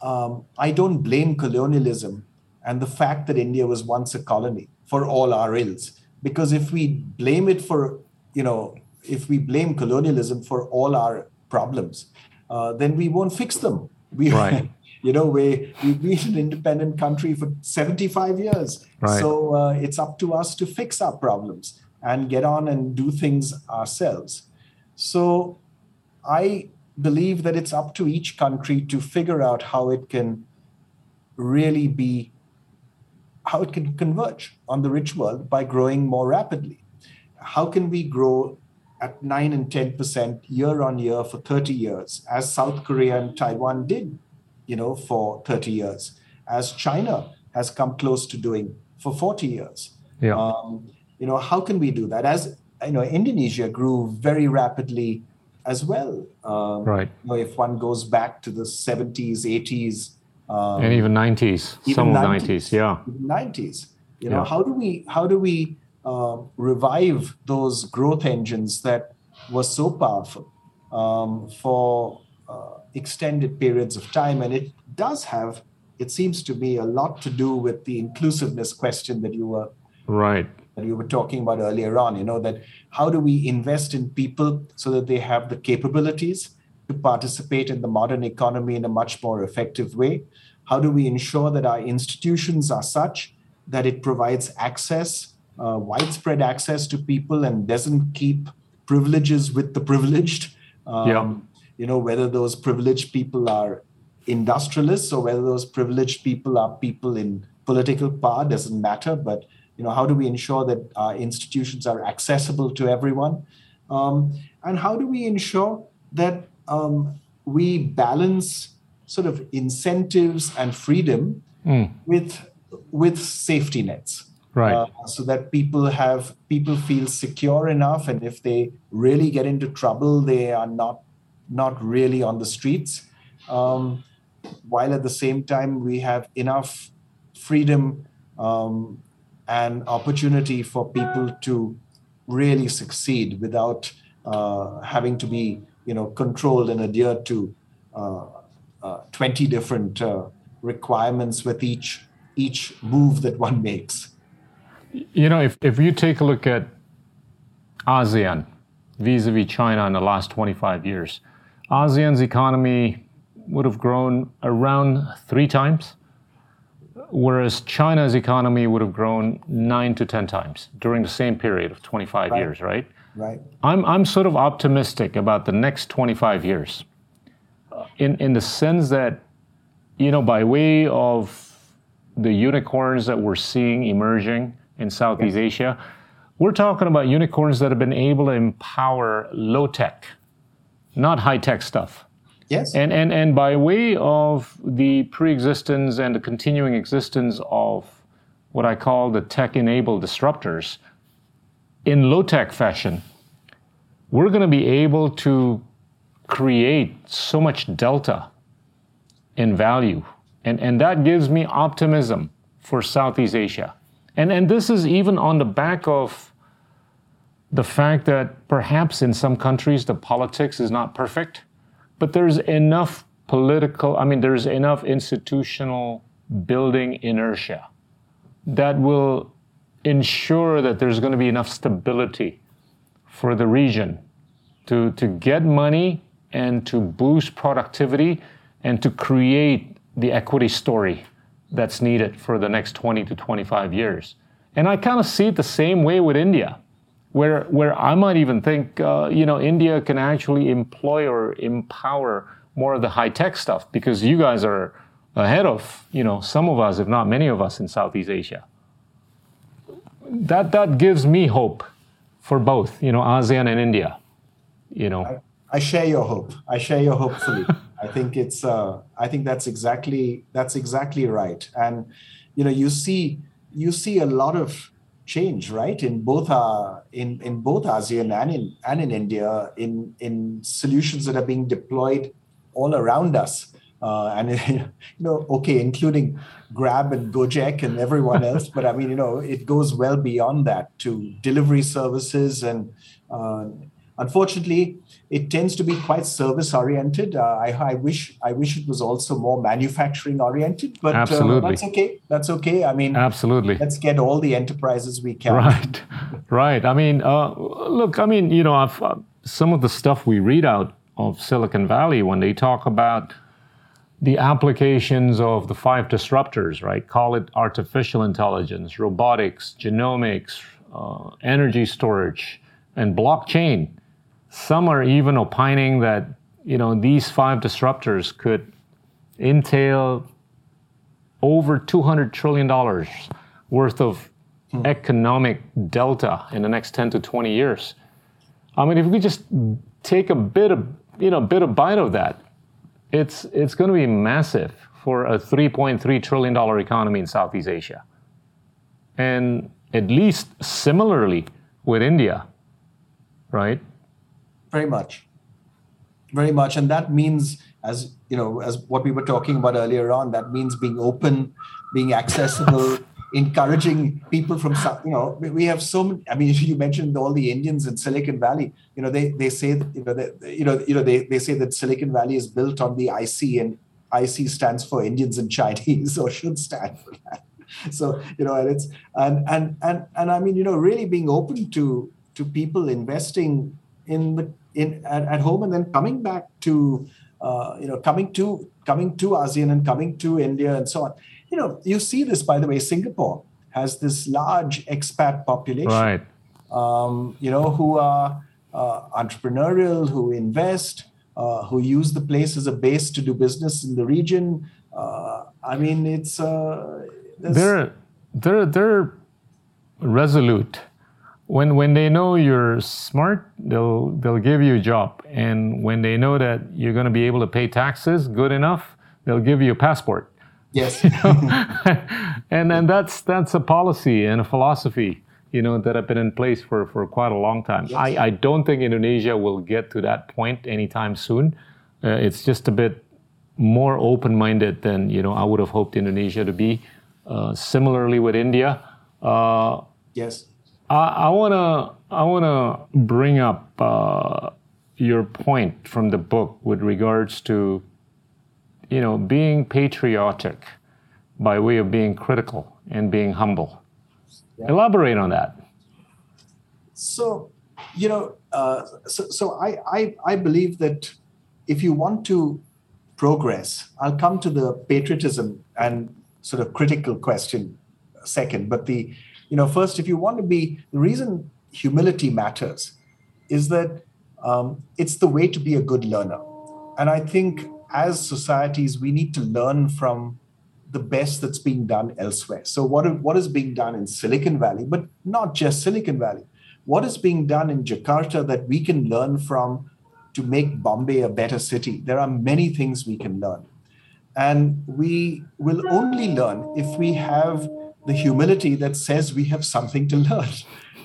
um, i don't blame colonialism and the fact that india was once a colony for all our ills because if we blame it for you know, if we blame colonialism for all our problems, uh, then we won't fix them. We, right. you know, we we've been an independent country for 75 years, right. so uh, it's up to us to fix our problems and get on and do things ourselves. So, I believe that it's up to each country to figure out how it can really be how it can converge on the rich world by growing more rapidly. How can we grow at 9 and 10% year on year for 30 years, as South Korea and Taiwan did, you know, for 30 years, as China has come close to doing for 40 years. Yeah. Um, you know, how can we do that? As you know, Indonesia grew very rapidly as well. Um, right. You know, if one goes back to the 70s, 80s, um, and even 90s, even some 90s, 90s, yeah. 90s. You know, yeah. how do we how do we uh, revive those growth engines that were so powerful um, for uh, extended periods of time? And it does have, it seems to me, a lot to do with the inclusiveness question that you were right that you were talking about earlier on. You know that how do we invest in people so that they have the capabilities to participate in the modern economy in a much more effective way? How do we ensure that our institutions are such that it provides access, uh, widespread access to people and doesn't keep privileges with the privileged? Um, yeah. You know, whether those privileged people are industrialists or whether those privileged people are people in political power doesn't matter. But, you know, how do we ensure that our institutions are accessible to everyone? Um, and how do we ensure that um, we balance sort of incentives and freedom mm. with with safety nets right uh, so that people have people feel secure enough and if they really get into trouble they are not not really on the streets um, while at the same time we have enough freedom um, and opportunity for people to really succeed without uh, having to be you know controlled and adhered to uh, uh, 20 different uh, requirements with each each move that one makes. You know if, if you take a look at asean vis-a-vis china in the last 25 years asean's economy would have grown around three times whereas china's economy would have grown nine to ten times during the same period of 25 right. years right right I'm, I'm sort of optimistic about the next 25 years uh, in, in the sense that, you know, by way of the unicorns that we're seeing emerging in Southeast yes. Asia, we're talking about unicorns that have been able to empower low tech, not high tech stuff. Yes. And, and, and by way of the pre existence and the continuing existence of what I call the tech enabled disruptors, in low tech fashion, we're going to be able to create so much delta in value. And, and that gives me optimism for Southeast Asia. And, and this is even on the back of the fact that perhaps in some countries the politics is not perfect, but there's enough political, I mean, there's enough institutional building inertia that will ensure that there's going to be enough stability for the region to, to get money and to boost productivity and to create the equity story that's needed for the next 20 to 25 years. And I kind of see it the same way with India, where, where I might even think, uh, you know, India can actually employ or empower more of the high tech stuff because you guys are ahead of, you know, some of us, if not many of us in Southeast Asia. That, that gives me hope for both, you know, ASEAN and India, you know. I share your hope. I share your hope. I think it's. Uh, I think that's exactly that's exactly right. And you know, you see you see a lot of change, right? In both uh, in in both ASEAN and in and in India, in in solutions that are being deployed all around us. Uh, and you know, okay, including Grab and Gojek and everyone else, but I mean, you know, it goes well beyond that to delivery services and uh, unfortunately, it tends to be quite service oriented. Uh, I, I, wish I wish it was also more manufacturing oriented, but uh, that's okay. That's okay. I mean, absolutely. Let's get all the enterprises we can. Right, right. I mean, uh, look, I mean, you know, I've, uh, some of the stuff we read out of Silicon Valley when they talk about the applications of the five disruptors, right? Call it artificial intelligence, robotics, genomics, uh, energy storage, and blockchain. Some are even opining that you know these five disruptors could entail over 200 trillion dollars worth of hmm. economic delta in the next 10 to 20 years. I mean, if we just take a bit of you know a bit of bite of that, it's it's going to be massive for a 3.3 trillion dollar economy in Southeast Asia, and at least similarly with India, right? Very much, very much, and that means as you know as what we were talking about earlier on that means being open being accessible encouraging people from you know we have so many i mean you mentioned all the indians in silicon valley. You know they they say that, you know they, you know you know they, they say that silicon valley is built on the ic and ic stands for indians and chinese or should stand for that. So you know and it's and and and and i mean you know really being open to to people investing in the in at, at home and then coming back to uh, you know coming to coming to asean and coming to india and so on you know, you see this, by the way, Singapore has this large expat population, right. um, you know, who are uh, entrepreneurial, who invest, uh, who use the place as a base to do business in the region. Uh, I mean, it's uh, they're they're they're resolute. When when they know you're smart, they'll they'll give you a job, and when they know that you're going to be able to pay taxes good enough, they'll give you a passport. Yes. you know? and and that's that's a policy and a philosophy, you know, that have been in place for, for quite a long time. Yes. I, I don't think Indonesia will get to that point anytime soon. Uh, it's just a bit more open-minded than you know I would have hoped Indonesia to be. Uh, similarly with India. Uh, yes. I, I wanna I wanna bring up uh, your point from the book with regards to you know, being patriotic by way of being critical and being humble. Yeah. Elaborate on that. So, you know, uh, so, so I, I, I believe that if you want to progress, I'll come to the patriotism and sort of critical question second. But the, you know, first, if you want to be, the reason humility matters is that um, it's the way to be a good learner. And I think as societies, we need to learn from the best that's being done elsewhere. So, what, what is being done in Silicon Valley, but not just Silicon Valley? What is being done in Jakarta that we can learn from to make Bombay a better city? There are many things we can learn. And we will only learn if we have the humility that says we have something to learn.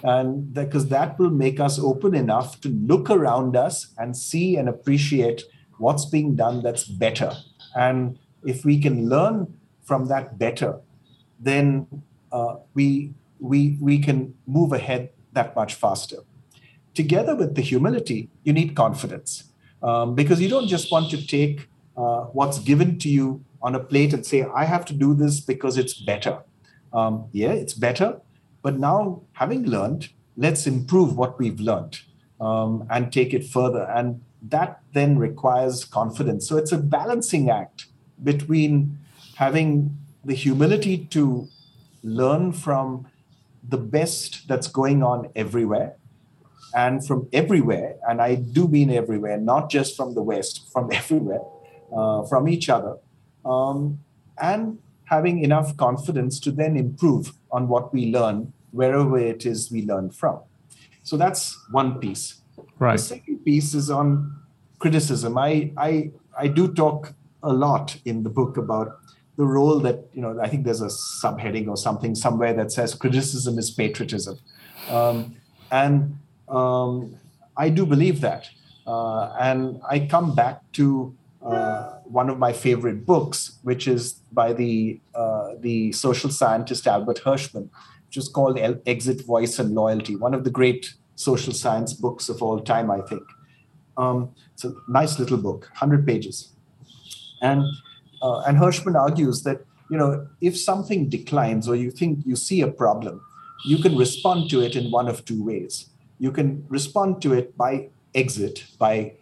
And because that will make us open enough to look around us and see and appreciate what's being done that's better. And if we can learn from that better, then uh, we, we, we can move ahead that much faster. Together with the humility, you need confidence um, because you don't just want to take uh, what's given to you on a plate and say, I have to do this because it's better. Um, yeah, it's better. But now, having learned, let's improve what we've learned um, and take it further. And that then requires confidence. So it's a balancing act between having the humility to learn from the best that's going on everywhere and from everywhere, and I do mean everywhere, not just from the West, from everywhere, uh, from each other, um, and having enough confidence to then improve on what we learn wherever it is we learn from. So that's one piece. Right. The second piece is on criticism. I, I, I do talk a lot in the book about the role that, you know, I think there's a subheading or something somewhere that says criticism is patriotism. Um, and um, I do believe that. Uh, and I come back to uh, one of my favorite books, which is by the, uh, the social scientist Albert Hirschman, which is called Exit, Voice, and Loyalty, one of the great social science books of all time, I think. Um, it's a nice little book, 100 pages. And, uh, and Hirschman argues that, you know, if something declines or you think you see a problem, you can respond to it in one of two ways. you can respond to it by exit, by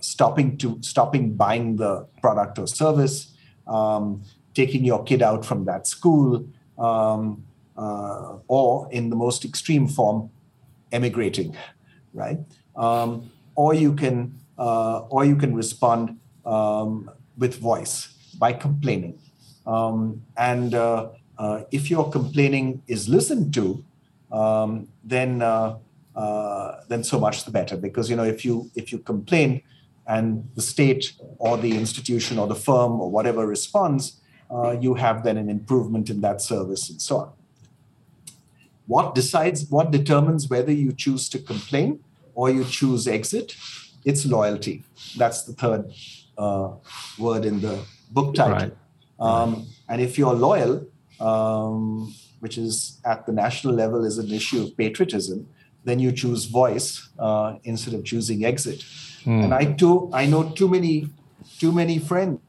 stopping to stopping buying the product or service, um, taking your kid out from that school, um, uh, or in the most extreme form, emigrating, right? Um, or you can uh, or you can respond um, with voice by complaining. Um, and uh, uh, if your complaining is listened to, um, then uh, uh, then so much the better. Because you know if you if you complain and the state or the institution or the firm or whatever responds, uh, you have then an improvement in that service and so on. What decides what determines whether you choose to complain or you choose exit? It's loyalty. That's the third uh, word in the book title. Right. Um, and if you're loyal, um, which is at the national level is an issue of patriotism, then you choose voice uh, instead of choosing exit. Mm. And I too, I know too many, too many friends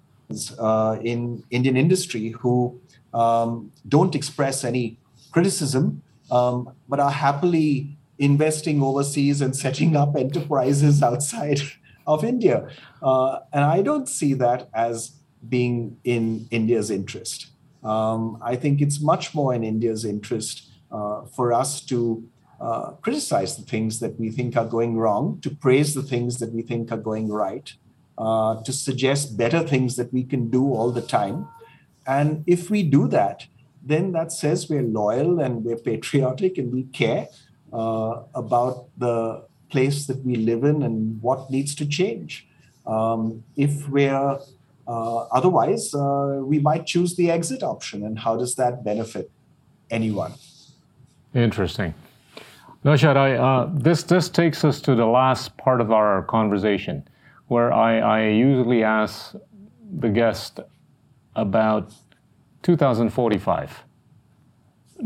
uh, in Indian industry who um, don't express any criticism, um, but are happily investing overseas and setting up enterprises outside of India. Uh, and I don't see that as being in India's interest. Um, I think it's much more in India's interest uh, for us to uh, criticize the things that we think are going wrong, to praise the things that we think are going right, uh, to suggest better things that we can do all the time. And if we do that, then that says we're loyal and we're patriotic and we care uh, about the place that we live in and what needs to change. Um, if we're uh, otherwise, uh, we might choose the exit option. And how does that benefit anyone? Interesting. Naushad, I, uh, this, this takes us to the last part of our conversation, where I, I usually ask the guest about 2045.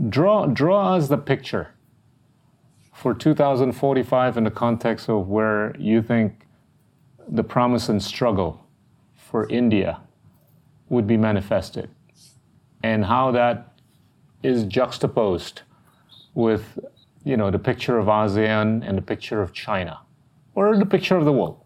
Draw, draw us the picture for 2045 in the context of where you think the promise and struggle for India would be manifested and how that is juxtaposed with you know the picture of ASEAN and the picture of China or the picture of the world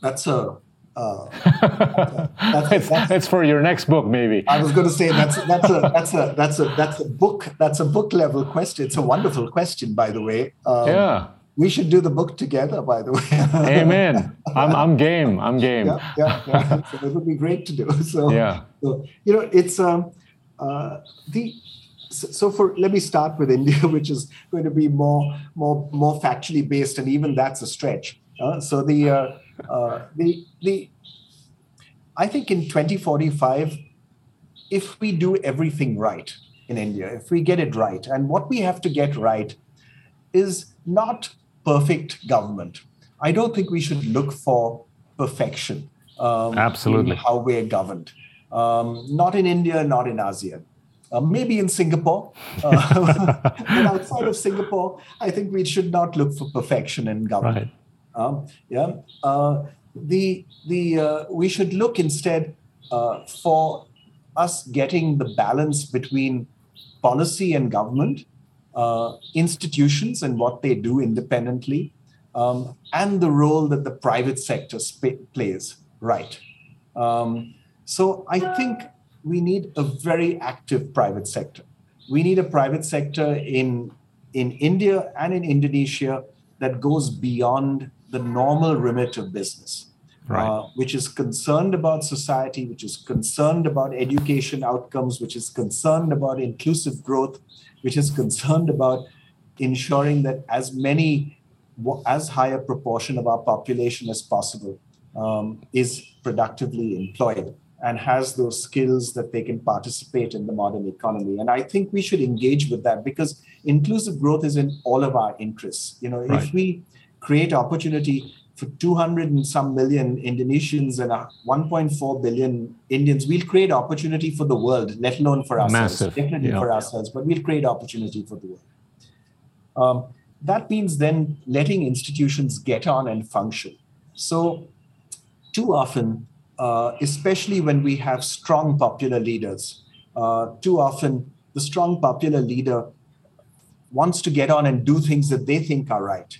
that's a uh, that's, that's, that's, that's, for your next book, maybe. I was going to say that's that's a that's a that's a that's a book that's a book level question. It's a wonderful question, by the way. Um, yeah. We should do the book together, by the way. Amen. I'm I'm game. I'm game. Yeah, yeah, yeah. So it would be great to do. So yeah. So, you know, it's um uh, the so for let me start with India, which is going to be more more more factually based, and even that's a stretch. Uh, so the uh, uh, the the I think in 2045, if we do everything right in India, if we get it right, and what we have to get right is not perfect government. I don't think we should look for perfection. Um, Absolutely. how we're governed. Um, not in India, not in ASEAN. Uh, maybe in Singapore. Uh, but outside of Singapore, I think we should not look for perfection in government. Right. Um, yeah, uh, the the uh, we should look instead uh, for us getting the balance between policy and government, uh, institutions and what they do independently, um, and the role that the private sector sp- plays. Right. Um, so I think we need a very active private sector. We need a private sector in in India and in Indonesia that goes beyond the normal remit of business, right. uh, which is concerned about society, which is concerned about education outcomes, which is concerned about inclusive growth, which is concerned about ensuring that as many, as high a proportion of our population as possible um, is productively employed and has those skills that they can participate in the modern economy. And I think we should engage with that because inclusive growth is in all of our interests. You know, right. if we create opportunity for 200 and some million Indonesians and 1.4 billion Indians, we'll create opportunity for the world, let alone for ourselves. Massive. Definitely yeah. for ourselves, but we'll create opportunity for the world. Um, that means then letting institutions get on and function. So, too often, uh, especially when we have strong popular leaders, uh, too often the strong popular leader wants to get on and do things that they think are right.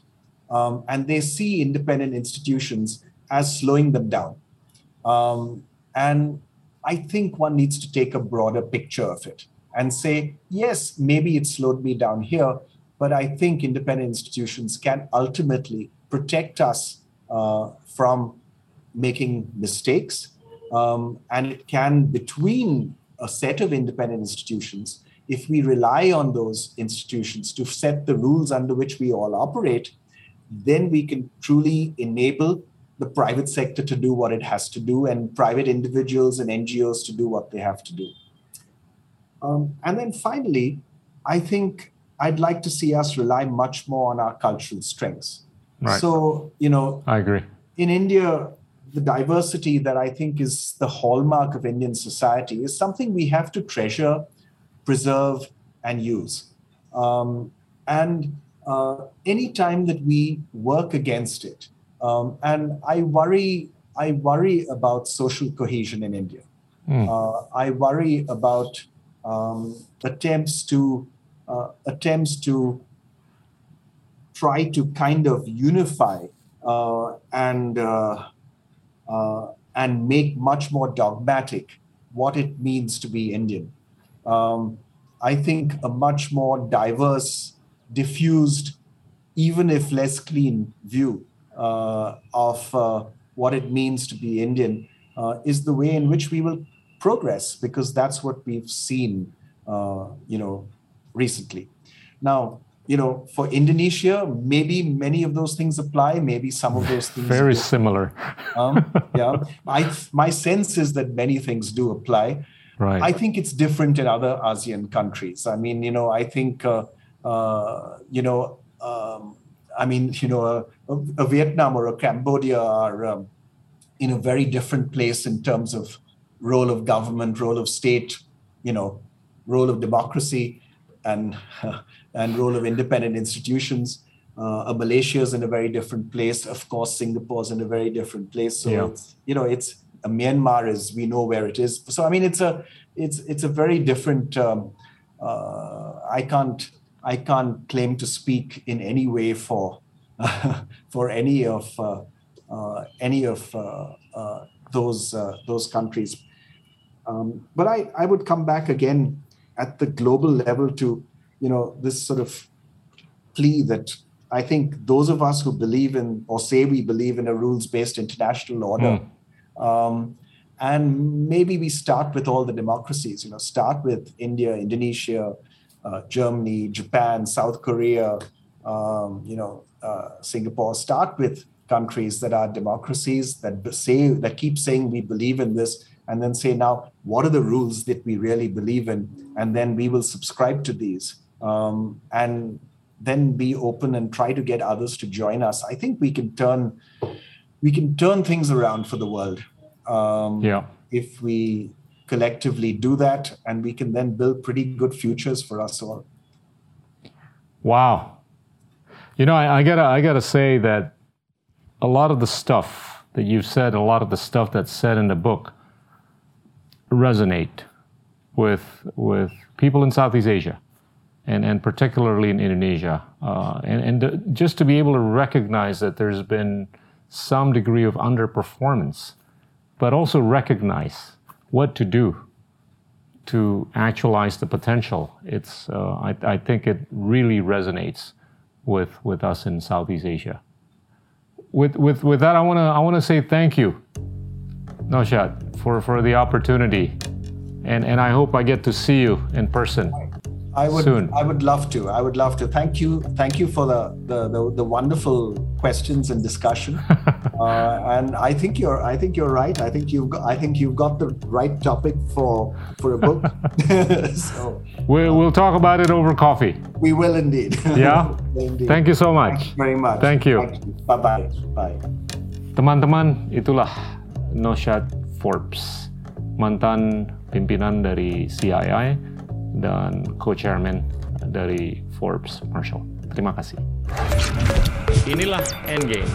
Um, and they see independent institutions as slowing them down. Um, and I think one needs to take a broader picture of it and say, yes, maybe it slowed me down here, but I think independent institutions can ultimately protect us uh, from making mistakes. Um, and it can, between a set of independent institutions, if we rely on those institutions to set the rules under which we all operate, then we can truly enable the private sector to do what it has to do and private individuals and NGOs to do what they have to do. Um, and then finally, I think I'd like to see us rely much more on our cultural strengths. Right. So, you know, I agree. In India, the diversity that I think is the hallmark of Indian society is something we have to treasure, preserve, and use. Um, and uh, any time that we work against it, um, and I worry, I worry about social cohesion in India. Mm. Uh, I worry about um, attempts to uh, attempts to try to kind of unify uh, and uh, and make much more dogmatic what it means to be Indian. Um, I think a much more diverse, diffused, even if less clean view uh, of uh, what it means to be Indian uh, is the way in which we will progress because that's what we've seen, uh, you know, recently. Now, you know, for Indonesia, maybe many of those things apply. Maybe some of those things very do. similar. um, yeah, I, my sense is that many things do apply. Right. I think it's different in other ASEAN countries. I mean, you know, I think, uh, uh, you know, um, I mean, you know, a, a, Vietnam or a Cambodia are um, in a very different place in terms of role of government, role of state, you know, role of democracy, and and role of independent institutions. Uh, Malaysia is in a very different place. Of course, Singapore is in a very different place. So yeah. it's, you know, it's uh, Myanmar is we know where it is. So I mean, it's a it's it's a very different. Um, uh, I can't I can't claim to speak in any way for for any of uh, uh, any of uh, those those countries. Um, but I, I would come back again at the global level to you know this sort of plea that I think those of us who believe in or say we believe in a rules-based international order, mm. um, and maybe we start with all the democracies. You know, start with India, Indonesia, uh, Germany, Japan, South Korea, um, you know, uh, Singapore. Start with countries that are democracies that say that keep saying we believe in this and then say now what are the rules that we really believe in and then we will subscribe to these um, and then be open and try to get others to join us. I think we can turn we can turn things around for the world um, yeah. if we collectively do that and we can then build pretty good futures for us all. Wow. You know I, I gotta i gotta say that a lot of the stuff that you've said a lot of the stuff that's said in the book resonate with with people in Southeast Asia, and and particularly in Indonesia, uh, and and just to be able to recognize that there's been some degree of underperformance, but also recognize what to do to actualize the potential. It's uh, I, I think it really resonates with with us in Southeast Asia. With with with that, I wanna I wanna say thank you, Naushad for, for the opportunity. And, and I hope I get to see you in person. I would soon. I would love to. I would love to. Thank you. Thank you for the the, the, the wonderful questions and discussion. uh, and I think you're I think you're right. I think you've got I think you've got the right topic for for a book. so we'll, we'll talk about it over coffee. We will indeed. Yeah. indeed. Thank you so much. You very much. Thank you. You. Bye bye. Bye. Teman-teman, itulah Naushad Forbes. mantan pimpinan dari CII dan co-chairman dari Forbes Marshall. Terima kasih. Inilah Endgame.